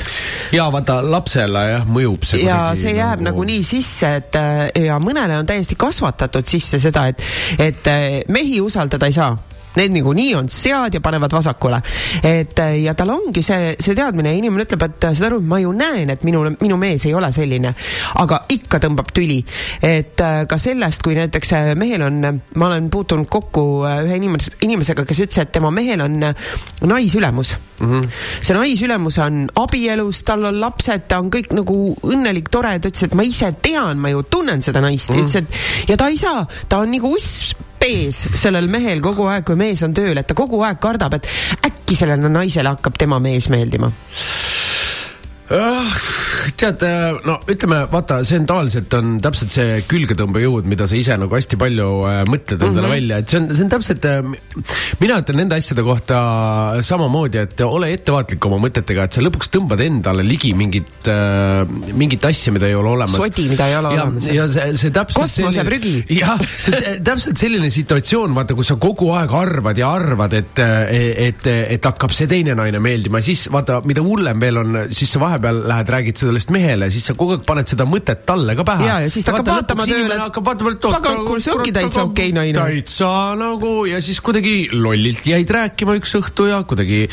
ja vaata lapsele jah, mõjub see ja see jääb nagu... nagunii sisse, et ja mõnele on täiesti kasvatatud sisse seda, et, et mehi usaldada ei saa Need niikuinii on sead ja panevad vasakule. et äh, ja tal ongi see, see teadmine ja inimene ütleb, et äh, saad aru, ma ju näen, et minu, minu mees ei ole selline, aga ikka tõmbab tüli. et äh, ka sellest, kui näiteks mehel on, ma olen puutunud kokku ühe inimese, inimesega, kes ütles, et tema mehel on naisülemus mm. -hmm. see naisülemus on abielus, tal on lapsed, ta on kõik nagu õnnelik, tore, ta ütles, et ma ise tean, ma ju tunnen seda naist mm., ütles, et ja ta ei saa, ta on nagu uss pees sellel mehel kogu aeg, kui mees on tööl, et ta kogu aeg kardab, et äkki sellele naisele hakkab tema mees meeldima. Ah, tead, no ütleme, vaata, see on tavaliselt on täpselt see külgetõmbejõud, mida sa ise nagu hästi palju äh, mõtled endale mm. -hmm. välja, et see on, see on täpselt äh,, mina ütlen nende asjade kohta samamoodi, et ole ettevaatlik oma mõtetega, et sa lõpuks tõmbad endale ligi mingit äh,, mingit asja, mida ei ole olemas. Sodi, mida ei ole ja, olemas. ja see, see täpselt Kosmoseprügi. jah, see tä- täpselt selline situatsioon, vaata, kus sa kogu aeg arvad ja arvad, et, et, et hakkab see teine naine meeldima, siis vaata, mida hullem veel on, siis sa vahepeal lähed, räägid sellest mehele, siis sa kogu aeg paned seda mõtet talle ka pähe. Jaa, ja siis ta hakkab vaatama tööle, et pagan, kuule, see ongi täitsa okei naine. täitsa nagu ja siis kuidagi lollilt jäid rääkima üks õhtu ja kuidagi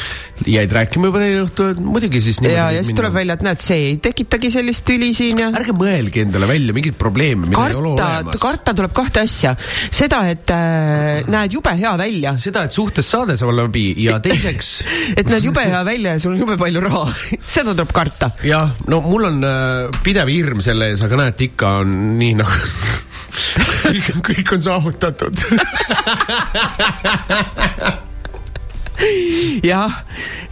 jäid rääkima juba teine õhtu, et muidugi siis ja, ja siis tuleb välja, et näed, see ei tekitagi sellist tüli siin ja. ärge mõelge endale välja mingeid probleeme, mida ei ole karta, olemas. karta tuleb kahte asja, seda, et äh, näed jube hea välja. seda, et suhtes saade saab läbi ja teiseks et näed jube hea välja ja sul on jube palju raha, seda tuleb karta. jah, no mul on äh, pidev hirm selle ees, aga näed, ikka on nii nagu kõik, kõik on saavutatud. jah,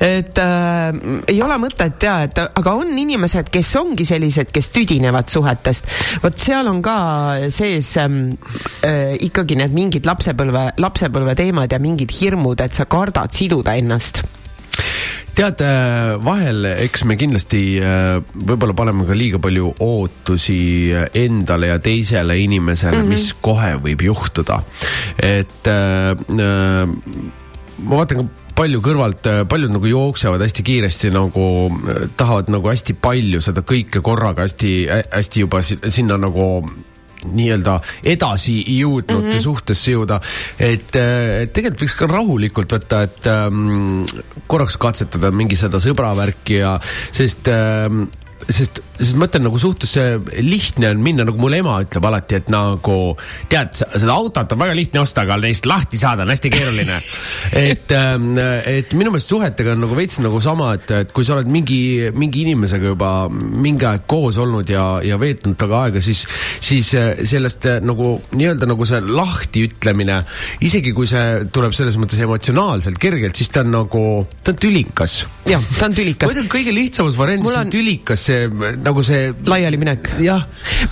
et äh, ei ole mõtet ja, et aga on inimesed, kes ongi sellised, kes tüdinevad suhetest. vot seal on ka sees ähm, äh, ikkagi need mingid lapsepõlve, lapsepõlve teemad ja mingid hirmud, et sa kardad siduda ennast tead, vahel eks me kindlasti äh, võib-olla paneme ka liiga palju ootusi endale ja teisele inimesele mm. -hmm. mis kohe võib juhtuda. et äh, äh, ma vaatan ka palju kõrvalt, paljud nagu jooksevad hästi kiiresti nagu äh, tahavad nagu hästi palju seda kõike korraga hästi, hästi juba si- sinna nagu nii-öelda edasi jõudnute mm -hmm. suhtesse jõuda. et äh, tegelikult võiks ka rahulikult võtta, et ähm, korraks katsetada mingi seda sõbravärki ja, sest ähm,, sest sest ma ütlen nagu suhtlusse lihtne on minna, nagu mul ema ütleb alati, et nagu tead, seda autot on väga lihtne osta, aga neist lahti saada on hästi keeruline et, ähm, et minu meelest suhetega on nagu veits nagu sama, et, et kui sa oled mingi, mingi inimesega juba mingi aeg koos olnud ja, ja veetnud taga aega, siis, siis äh, sellest äh, nagu nii-öelda nagu see lahtiütlemine, isegi kui see tuleb selles mõttes emotsionaalselt kergelt, siis ta on nagu, ta on tülikas. jah, ta on tülikas. ma ütlen, kõige lihtsamas variandis on... on tülikas see nagu nagu see laialiminek. jah.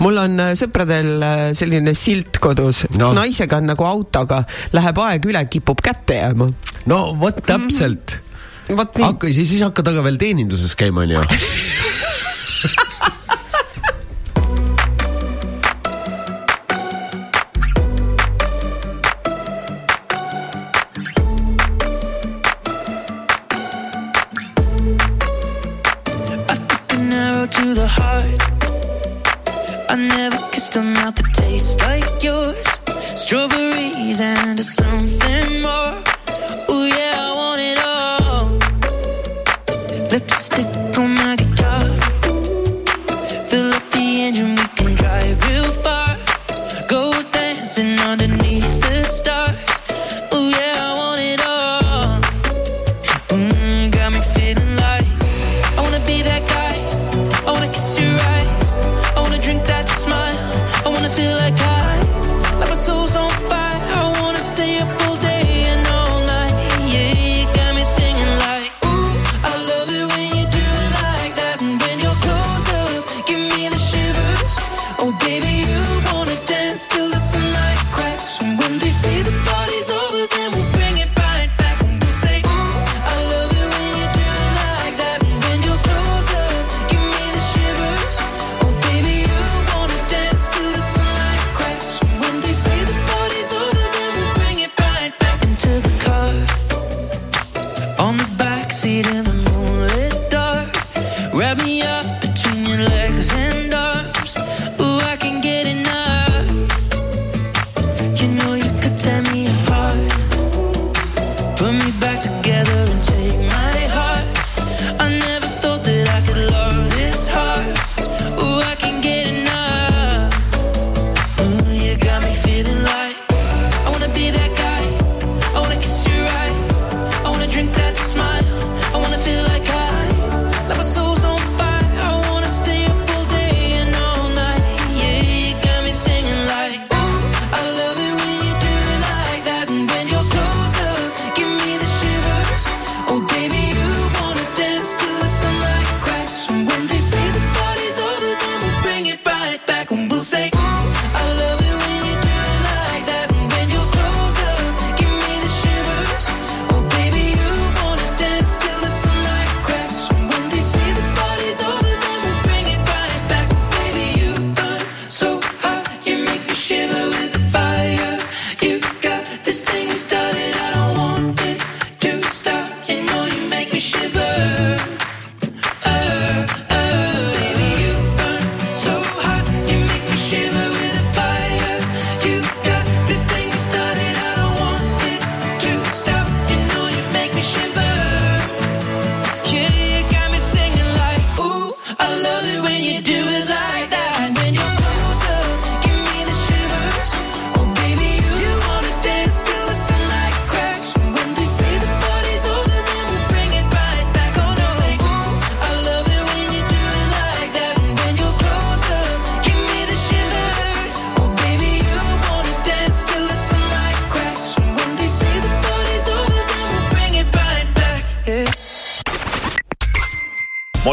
mul on äh, sõpradel äh, selline silt kodus no., naisega on nagu autoga, läheb aeg üle, kipub kätte jääma. no vot mhm. täpselt mm. -hmm. vot nii. hakka, siis, siis hakka taga veel teeninduses käima, onju to the heart. I never kissed a mouth that tastes like yours. Strawberries and something more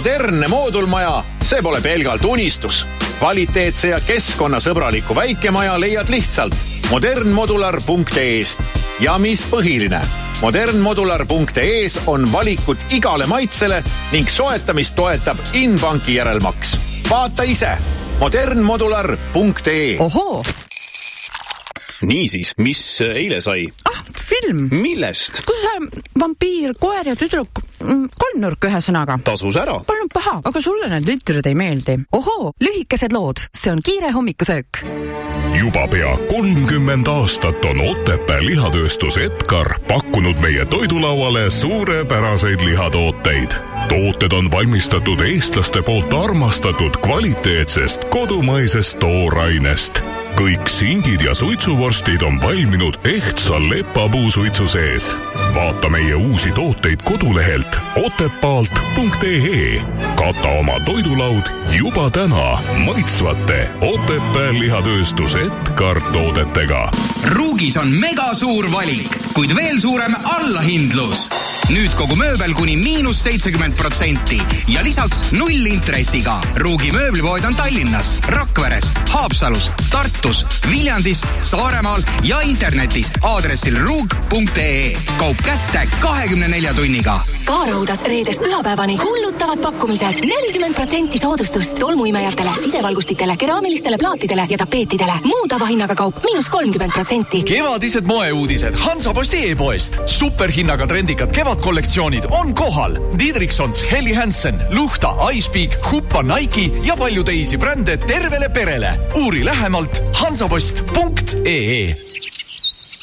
modernne moodulmaja, see pole pelgalt unistus. kvaliteetse ja keskkonnasõbraliku väikemaja leiad lihtsalt modernmodular.ee-st. ja mis põhiline, modernmodular.ee-s on valikut igale maitsele ning soetamist toetab Inbanki järelmaks. vaata ise modernmodular.ee. ohoo niisiis, mis eile sai, film. millest? kus see vampiir, koer ja tüdruk, kolmnurk ühesõnaga. tasus ära. Polnud paha, aga sulle need litrid ei meeldi. ohoo, lühikesed lood, see on kiire hommikusöök. juba pea kolmkümmend aastat on Otepää lihatööstus Edgar pakkunud meie toidulauale suurepäraseid lihatooteid. tooted on valmistatud eestlaste poolt armastatud kvaliteetsest kodumaisest toorainest. Kõik singid ja suitsuvorstid on valminud ehtsa lepapuusuitsu sees. Vaata meie uusi tooteid kodulehelt otepaalt.ee. kata oma toidulaud juba täna maitsvate Otepää lihatööstuse Edgar toodetega Ruugis on megasuur valik, kuid veel suurem allahindlus. nüüd kogu mööbel kuni miinus seitsekümmend protsenti ja lisaks nullintressiga. Ruugi mööblipood on Tallinnas, Rakveres, Haapsalus, Tartus, Viljandis, Saaremaal ja internetis aadressil ruug.ee. kaup kätte kahekümne nelja tunniga K-Raudas reedest pühapäevani hullutavad pakkumised, nelikümmend protsenti soodustust tolmuimejatele, sisevalgustitele, keraamilistele plaatidele ja tapeetidele. muu tavahinnaga kaup miinus kolmkümmend protsenti. kevadised moeuudised Hansaposti e-poest. superhinnaga trendikad kevadkollektsioonid on kohal. Didriksons, Helly Hansen, Luhta, Icepeak, Huppa, Nike ja palju teisi brände tervele perele. uuri lähemalt hansapost.ee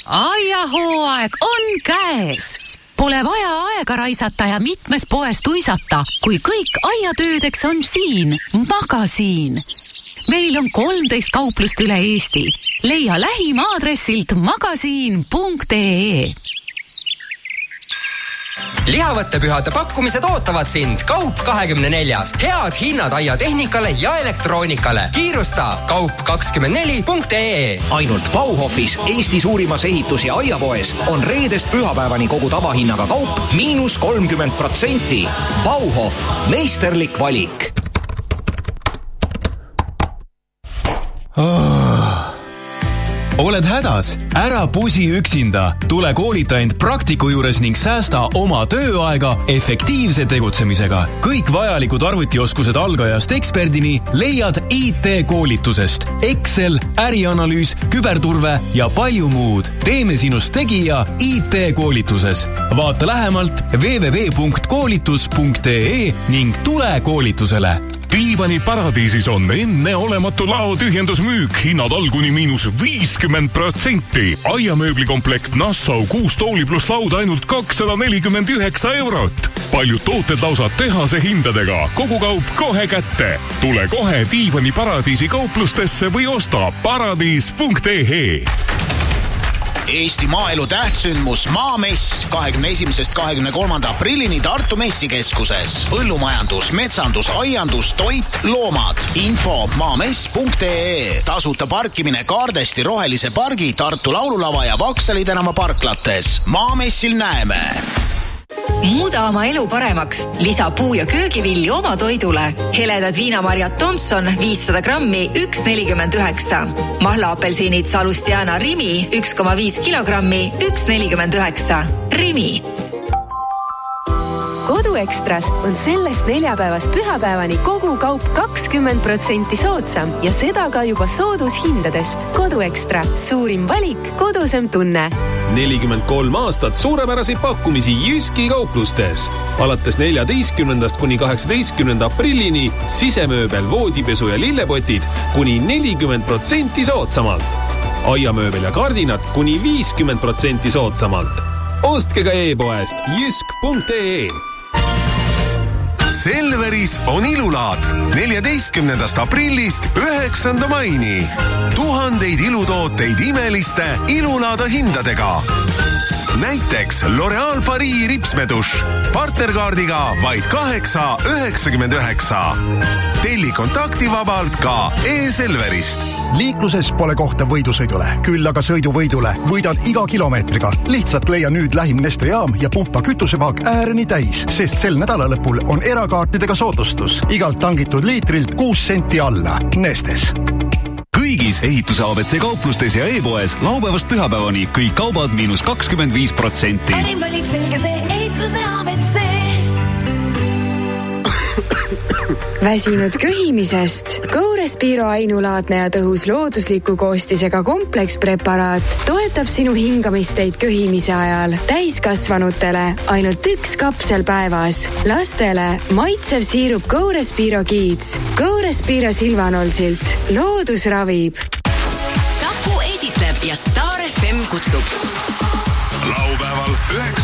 aiahooaeg on käes. Pole vaja aega raisata ja mitmes poes tuisata, kui kõik aiatöödeks on siin, Magasiin. meil on kolmteist kauplust üle Eesti. leia lähim aadressilt magasiin.ee lihavõttepühade pakkumised ootavad sind Kaup kahekümne neljas. head hinnad aiatehnikale ja elektroonikale. kiirusta kaup kakskümmend neli punkt ee. ainult Bauhofis, Eesti suurimas ehitus- ja aiapoes on reedest pühapäevani kogu tavahinnaga kaup miinus kolmkümmend protsenti. Bauhof, meisterlik valik. Oled hädas? ära pusi üksinda, tule koolita end praktiku juures ning säästa oma tööaega efektiivse tegutsemisega. kõik vajalikud arvutioskused algajast eksperdini leiad IT-koolitusest. Excel, ärianalüüs, küberturve ja palju muud. teeme sinust tegija IT-koolituses. vaata lähemalt www.koolitus.ee ning tule koolitusele diivani paradiisis on enneolematu laotühjendusmüük, hinnad all kuni miinus viiskümmend protsenti. aiamööblikomplekt Nassau kuus tooli pluss laud ainult kakssada nelikümmend üheksa eurot. paljud tooted lausa tehase hindadega, kogu kaup kohe kätte. tule kohe diivani paradiisi kauplustesse või osta paradiis.ee Eesti maaelu tähtsündmus Maamess kahekümne esimesest kahekümne kolmanda aprillini Tartu messikeskuses. põllumajandus, metsandus, aiandus, toit, loomad. info maamess.ee. tasuta parkimine Kaardesti Rohelise pargi, Tartu Laululava ja Vaksali tänava parklates. Maamessil näeme muuda oma elu paremaks, lisa puu- ja köögivilju oma toidule. heledad viinamarjad Tomson viissada grammi, üks nelikümmend üheksa. mahlaapelsiniid Salustiana Rimi üks koma viis kilogrammi, üks nelikümmend üheksa. Rimi koduekstras on sellest neljapäevast pühapäevani kogu kaup kakskümmend protsenti soodsam ja seda ka juba soodushindadest. koduekstra, suurim valik, kodusem tunne nelikümmend kolm aastat suurepäraseid pakkumisi Jyski kauplustes. alates neljateistkümnendast kuni kaheksateistkümnenda aprillini sisemööbel, voodipesu ja lillepotid kuni nelikümmend protsenti soodsamalt. aiamööbel ja kardinad kuni viiskümmend protsenti soodsamalt. ostke ka e-poest jysk.ee Selveris on ilulaat neljateistkümnendast aprillist üheksanda maini. tuhandeid ilutooteid imeliste ilulaada hindadega. näiteks L'Oreal Paris ripsmedušš partnerkaardiga vaid kaheksa üheksakümmend üheksa. telli kontaktivabalt ka e-Selverist liikluses pole kohta võidusõidule, küll aga sõiduvõidule võidad iga kilomeetriga. lihtsalt leia nüüd lähim Neste jaam ja pumpa kütusepaak ääreni täis, sest sel nädalalõpul on erakaartidega soodustus. igalt tangitud liitrilt kuus senti alla. Nestes kõigis ehituse abc kauplustes ja e-poes laupäevast pühapäevani kõik kaubad miinus kakskümmend viis protsenti. parim valik selge see ehituse abc. Väsinud köhimisest? Go-Respiro ainulaadne ja tõhus loodusliku koostisega komplekspreparaat toetab sinu hingamisteid köhimise ajal. täiskasvanutele ainult üks kapsel päevas. lastele maitsev siirup Go-Respiro Kids. Go-Respiro Silvanolsilt. loodus ravib. Saku esitleb ja Star FM kutsub. laupäeval, üheksandal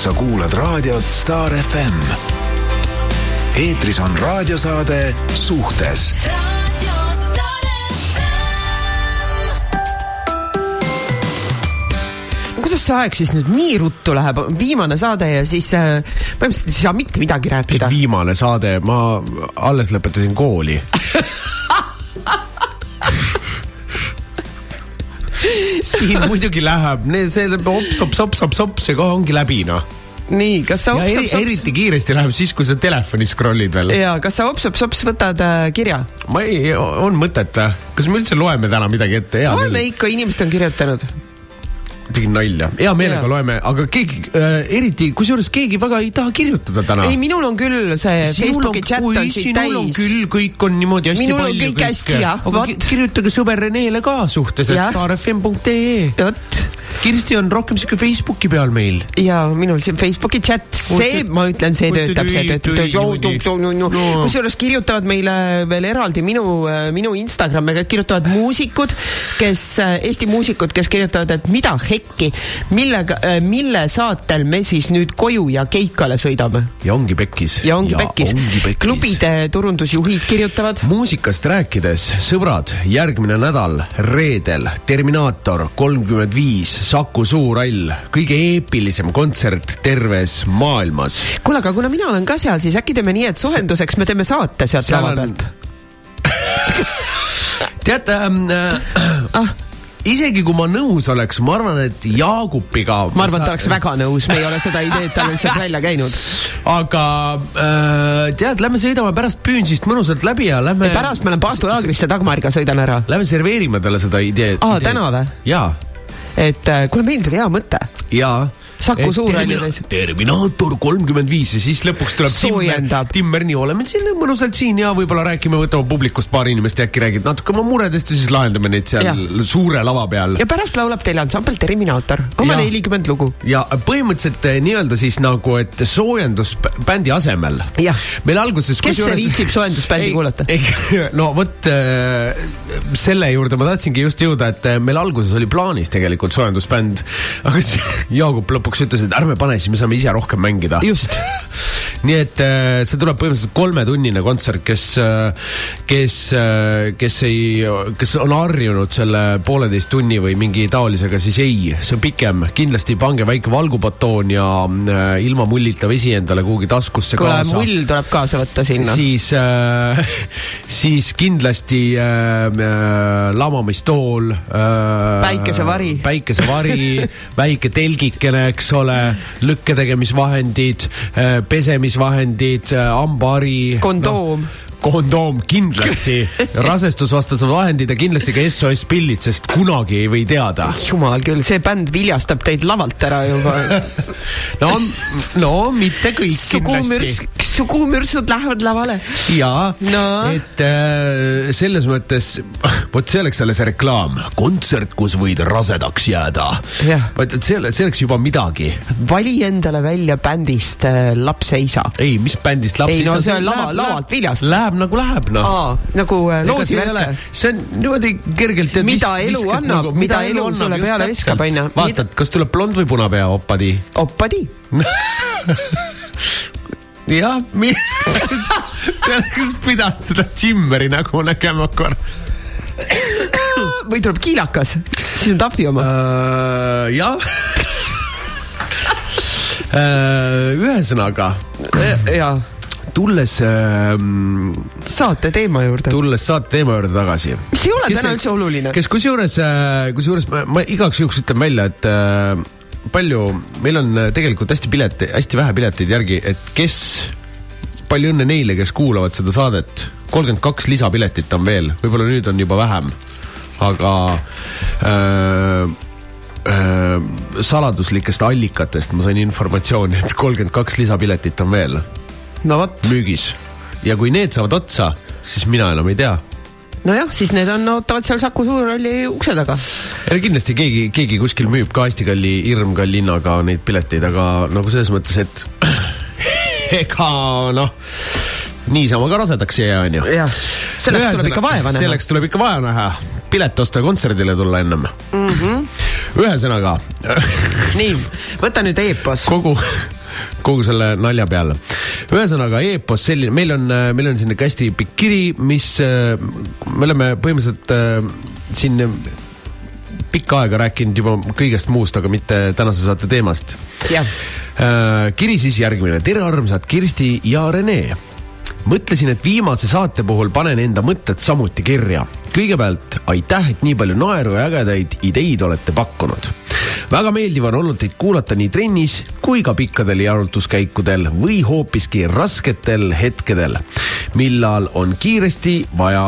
sa kuulad raadiot Star FM. eetris on raadiosaade Suhtes kuidas see aeg siis nüüd nii ruttu läheb, viimane saade ja siis äh, põhimõtteliselt ei saa mitte midagi rääkida. viimane saade, ma alles lõpetasin kooli siin muidugi läheb, see hops, hops, hops, hops, hops, see kohe ongi läbi noh. nii, kas sa hops, hops, hops eriti kiiresti läheb siis, kui sa telefoni scroll'id veel. ja kas sa hops, hops, hops võtad äh, kirja? ma ei, on mõtet, kas me üldse loeme täna midagi ette? loeme ikka, inimesed on kirjutanud. Tegin nalja, hea meelega Jaa. loeme, aga keegi äh,, eriti, kusjuures keegi väga ei taha kirjutada täna. ei, minul on küll see Facebooki chat on siit sinul on täis. küll, kõik on niimoodi hästi Minul on palju. kõik hästi, jah, aga ki- kirjutage sõber Renele ka Jah. starfm.ee. vot. Kirsti on rohkem siuke Facebooki peal meil. ja minul siin Facebooki chat, see, ma ütlen, see töötab, see töötab. Kusjuures kirjutavad meile veel eraldi minu, minu Instagrami, kirjutavad muusikud, kes, Eesti muusikud, kes kirjutavad, et mida hekki, millega, mille saatel me siis nüüd koju ja keikale sõidame. ja ongi pekkis. ja ongi pekkis. klubide turundusjuhid kirjutavad. muusikast rääkides, sõbrad, järgmine nädal, reedel Terminaator kolmkümmend viis, Saku Suurhall, kõige eepilisem kontsert terves maailmas. kuule, aga kuna mina olen ka seal, siis äkki teeme nii, et soojenduseks me teeme saate sealt seal lava pealt. teate ähm, äh, ah., isegi kui ma nõus oleks, ma arvan, et Jaagupiga. ma arvan, et ta oleks väga nõus, me ei ole seda ideed talle lihtsalt välja käinud. aga äh, tead, lähme sõidame pärast Püünsist mõnusalt läbi ja lähme. pärast ma lähen Paastu laagrisse Dagmariga sõidan ära. Lähme serveerime talle seda ideed. Aa, täna või? jaa. et äh, kuule, meil tuli hea mõte. jaa. Saku Suurhalli täis. Terminaator kolmkümmend viis ja siis lõpuks tuleb Soojendab. Timmer nii, oleme siin mõnusalt siin ja võib-olla räägime, võtame publikust paar inimest ja äkki räägid natuke oma muredest ja siis lahendame neid seal Jah. suure lava peal. ja pärast laulab teile ansambel Terminaator, oma nelikümmend lugu. ja põhimõtteliselt eh, nii-öelda siis nagu, et soojendus bändi asemel. meil alguses. Kes see viitsib soojendusbändi kuulata? no vot äh, selle juurde ma tahtsingi just jõuda, et äh, meil alguses oli plaanis tegelikult soojendusbänd, aga siis Jaagup lõpuks ütles, et ärme pane, siis me saame ise rohkem mängida. just. nii et äh, see tuleb põhimõtteliselt kolmetunnine kontsert, kes, kes, kes ei, kes on harjunud selle pooleteist tunni või mingi taolisega, siis ei, see on pikem, kindlasti pange väike valgupatoon ja äh, ilma mullita vesi endale kuhugi taskusse kuule, kaasa mull tuleb kaasa võtta sinna. siis äh, siis kindlasti äh, äh, lamamistool äh,. Päikesevari. päikesevari, väike telgikene, eks ole, lükketegemisvahendid äh,, pesemisvahendid äh,, hambahari. kondoom no kondoom kindlasti, rasestusvastased vahendid ja kindlasti ka SOS pillid, sest kunagi ei või teada. jumal küll, see bänd viljastab teid lavalt ära juba. no, no mitte kõik sugumürs kindlasti., sugumürsud lähevad lavale. jaa no., et äh, selles mõttes, vot see oleks alles reklaam, kontsert, kus võid rasedaks jääda. vot, see, see oleks juba midagi. vali endale välja bändist äh, lapse isa. ei, mis bändist laps ei no isa- see on lava, lavalt viljast. Läheb nagu läheb, noh. nagu äh, loosi värk. see on niimoodi kergelt. Mida elu annab, mida elu sulle peale viskab, onju. vaatad, kas tuleb blond või punapea oppadi. oppadi. jah, kas pidanud seda Jimmeri nägu nägema korra? või tuleb kiilakas, siis on Tafi oma. Äh, jah. ühesõnaga. jaa. Tulles äh,. saate teema juurde. tulles saate teema juurde tagasi. mis ei ole täna üldse oluline. kes kusjuures, kusjuures ma, ma igaks juhuks ütlen välja, et äh, palju, meil on äh, tegelikult hästi pileti, hästi vähe pileteid järgi, et kes, palju õnne neile, kes kuulavad seda saadet kolmkümmend kaks lisapiletit on veel, võib-olla nüüd on juba vähem, aga äh, äh, saladuslikest allikatest ma sain informatsiooni, et kolmkümmend kaks lisapiletit on veel no vot, müügis ja kui need saavad otsa, siis mina enam ei tea nojah, siis need on, ootavad seal Saku Suurhalli ukse taga. kindlasti keegi, keegi kuskil müüb ka hästi kalli, hirmkalli hinnaga neid pileteid, aga nagu selles mõttes, et ega noh, niisama ka rasedaks ei jää, onju. jah, selleks tuleb ikka vaeva näha. selleks tuleb ikka vaeva näha, pilet osta kontserdile tulla ennem. mm. -hmm. ühesõnaga nii, võta nüüd Eepos. kogu, kogu selle nalja peale. ühesõnaga Epos selline, meil on, meil on siin ikka hästi pikk kiri, mis, me oleme põhimõtteliselt äh, siin pikka aega rääkinud juba kõigest muust, aga mitte tänase saate teemast. kiri siis järgmine, tere armsad Kirsti ja Rene mõtlesin, et viimase saate puhul panen enda mõtted samuti kirja. kõigepealt aitäh, et nii palju naeru ja ägedaid ideid olete pakkunud. Väga meeldiv on olnud teid kuulata nii trennis kui ka pikkadel jalutuskäikudel või hoopiski rasketel hetkedel, millal on kiiresti vaja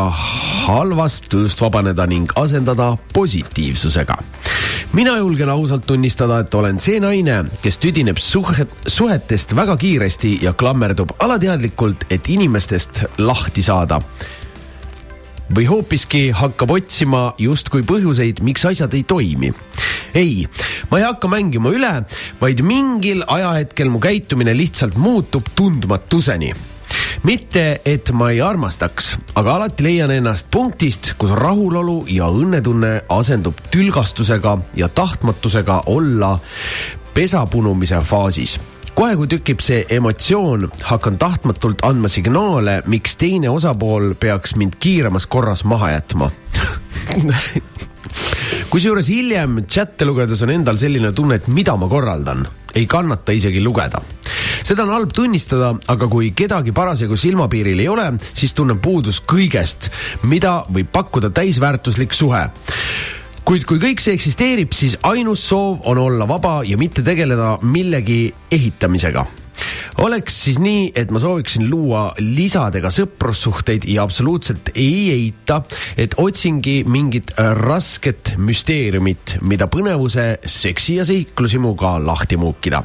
halvast tööst vabaneda ning asendada positiivsusega mina julgen ausalt tunnistada, et olen see naine, kes tüdineb suhet, suhetest väga kiiresti ja klammerdub alateadlikult, et inimestest lahti saada. Või hoopiski hakkab otsima justkui põhjuseid, miks asjad ei toimi. ei, ma ei hakka mängima üle, vaid mingil ajahetkel mu käitumine lihtsalt muutub tundmatuseni mitte, et ma ei armastaks, aga alati leian ennast punktist, kus rahulolu ja õnnetunne asendub tülgastusega ja tahtmatusega olla pesapunumise faasis kohe, kui tükib see emotsioon, hakkan tahtmatult andma signaale, miks teine osapool peaks mind kiiremas korras maha jätma. Kusjuures hiljem chatte lugedes on endal selline tunne, et mida ma korraldan, ei kannata isegi lugeda. seda on halb tunnistada, aga kui kedagi parasjagu silmapiiril ei ole, siis tunnen puudust kõigest, mida võib pakkuda täisväärtuslik suhe kuid kui kõik see eksisteerib, siis ainus soov on olla vaba ja mitte tegeleda millegi ehitamisega oleks siis nii, et ma sooviksin luua lisadega sõprussuhteid ja absoluutselt ei eita, et otsingi mingit rasket müsteeriumit, mida põnevuse, seksi ja seiklusimuga lahti muukida.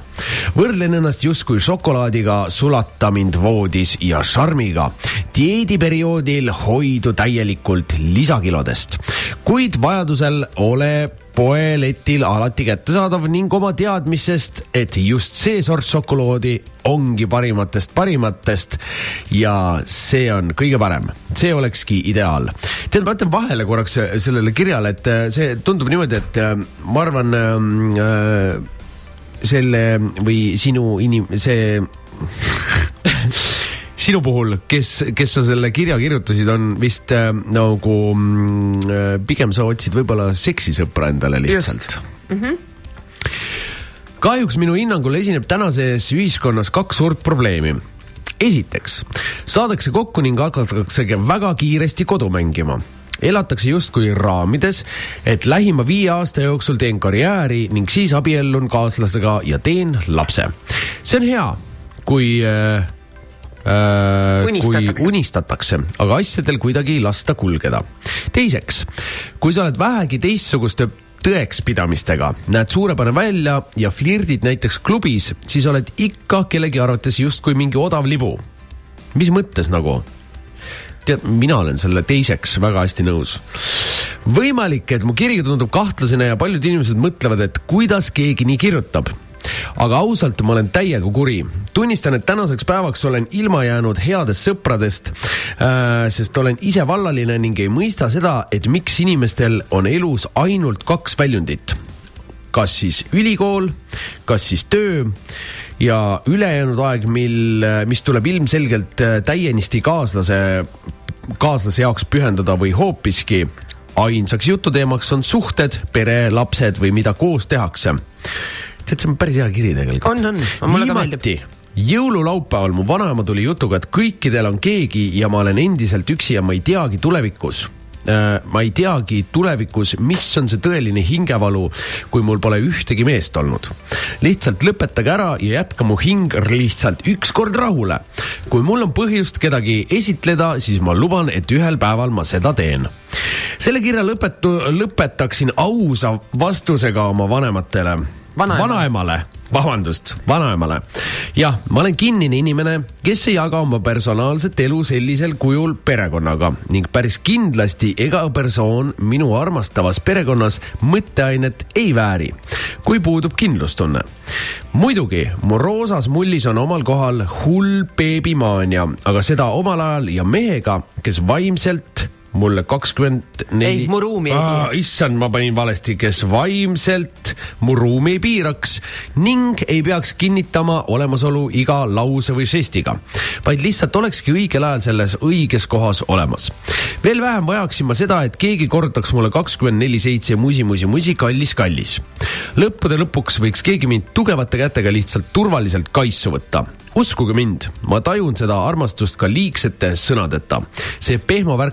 võrdlen ennast justkui šokolaadiga, sulata mind voodis ja šarmiga. dieediperioodil hoidu täielikult lisakilodest, kuid vajadusel ole poeletil alati kättesaadav ning oma teadmisest, et just see sort šokolaadi ongi parimatest parimatest ja see on kõige parem, see olekski ideaal. tead, ma ütlen vahele korraks sellele kirjale, et see tundub niimoodi, et äh, ma arvan äh, selle või sinu inim-, see sinu puhul, kes, kes sa selle kirja kirjutasid, on vist äh, nagu mm, äh, pigem sa otsid võib-olla seksisõpra endale lihtsalt. mm. -hmm. kahjuks minu hinnangul esineb tänases ühiskonnas kaks suurt probleemi. esiteks, saadakse kokku ning hakataksegi väga kiiresti kodu mängima elatakse justkui raamides, et lähima viie aasta jooksul teen karjääri ning siis abiellun kaaslasega ja teen lapse. see on hea, kui äh, kui Unistatakse. unistatakse, aga asjadel kuidagi ei lasta kulgeda. teiseks, kui sa oled vähegi teistsuguste tõekspidamistega, näed suurepärane välja ja flirdid näiteks klubis, siis oled ikka kellegi arvates justkui mingi odav libu. mis mõttes nagu? tead, mina olen selle teiseks väga hästi nõus. võimalik, et mu kiri tundub kahtlasena ja paljud inimesed mõtlevad, et kuidas keegi nii kirjutab aga ausalt, ma olen täiega kuri. tunnistan, et tänaseks päevaks olen ilma jäänud headest sõpradest äh,, sest olen ise vallaline ning ei mõista seda, et miks inimestel on elus ainult kaks väljundit. kas siis ülikool, kas siis töö ja ülejäänud aeg, mil, mis tuleb ilmselgelt äh, täienisti kaaslase, kaaslase jaoks pühendada või hoopiski ainsaks jututeemaks on suhted, pere, lapsed või mida koos tehakse tead, see on päris hea kiri tegelikult. on, on, mulle ka meeldib. jõululaupäeval mu vanaema tuli jutuga, et kõikidel on keegi ja ma olen endiselt üksi ja ma ei teagi tulevikus, ma ei teagi tulevikus, mis on see tõeline hingevalu, kui mul pole ühtegi meest olnud. lihtsalt lõpetage ära ja jätka mu hing lihtsalt ükskord rahule. kui mul on põhjust kedagi esitleda, siis ma luban, et ühel päeval ma seda teen selle kirja lõpetu, lõpetaksin ausa vastusega oma vanematele. Vanaemale, vabandust, vanaemale. jah, ma olen kinnine inimene, kes ei jaga oma personaalset elu sellisel kujul perekonnaga ning päris kindlasti ega persoon minu armastavas perekonnas mõtteainet ei vääri, kui puudub kindlustunne. muidugi, mu roosas mullis on omal kohal hull beebimaania, aga seda omal ajal ja mehega, kes vaimselt mulle kakskümmend neli. ei, mu ruumi ei piira. issand, ma panin valesti, kes vaimselt mu ruumi ei piiraks ning ei peaks kinnitama olemasolu iga lause või žestiga, vaid lihtsalt olekski õigel ajal selles õiges kohas olemas. veel vähem vajaksin ma seda, et keegi kordaks mulle kakskümmend neli seitse musi, musi, musi, kallis, kallis. lõppude lõpuks võiks keegi mind tugevate kätega lihtsalt turvaliselt kaisu võtta uskuge mind, ma tajun seda armastust ka liigsete sõnadeta. see pehmo värk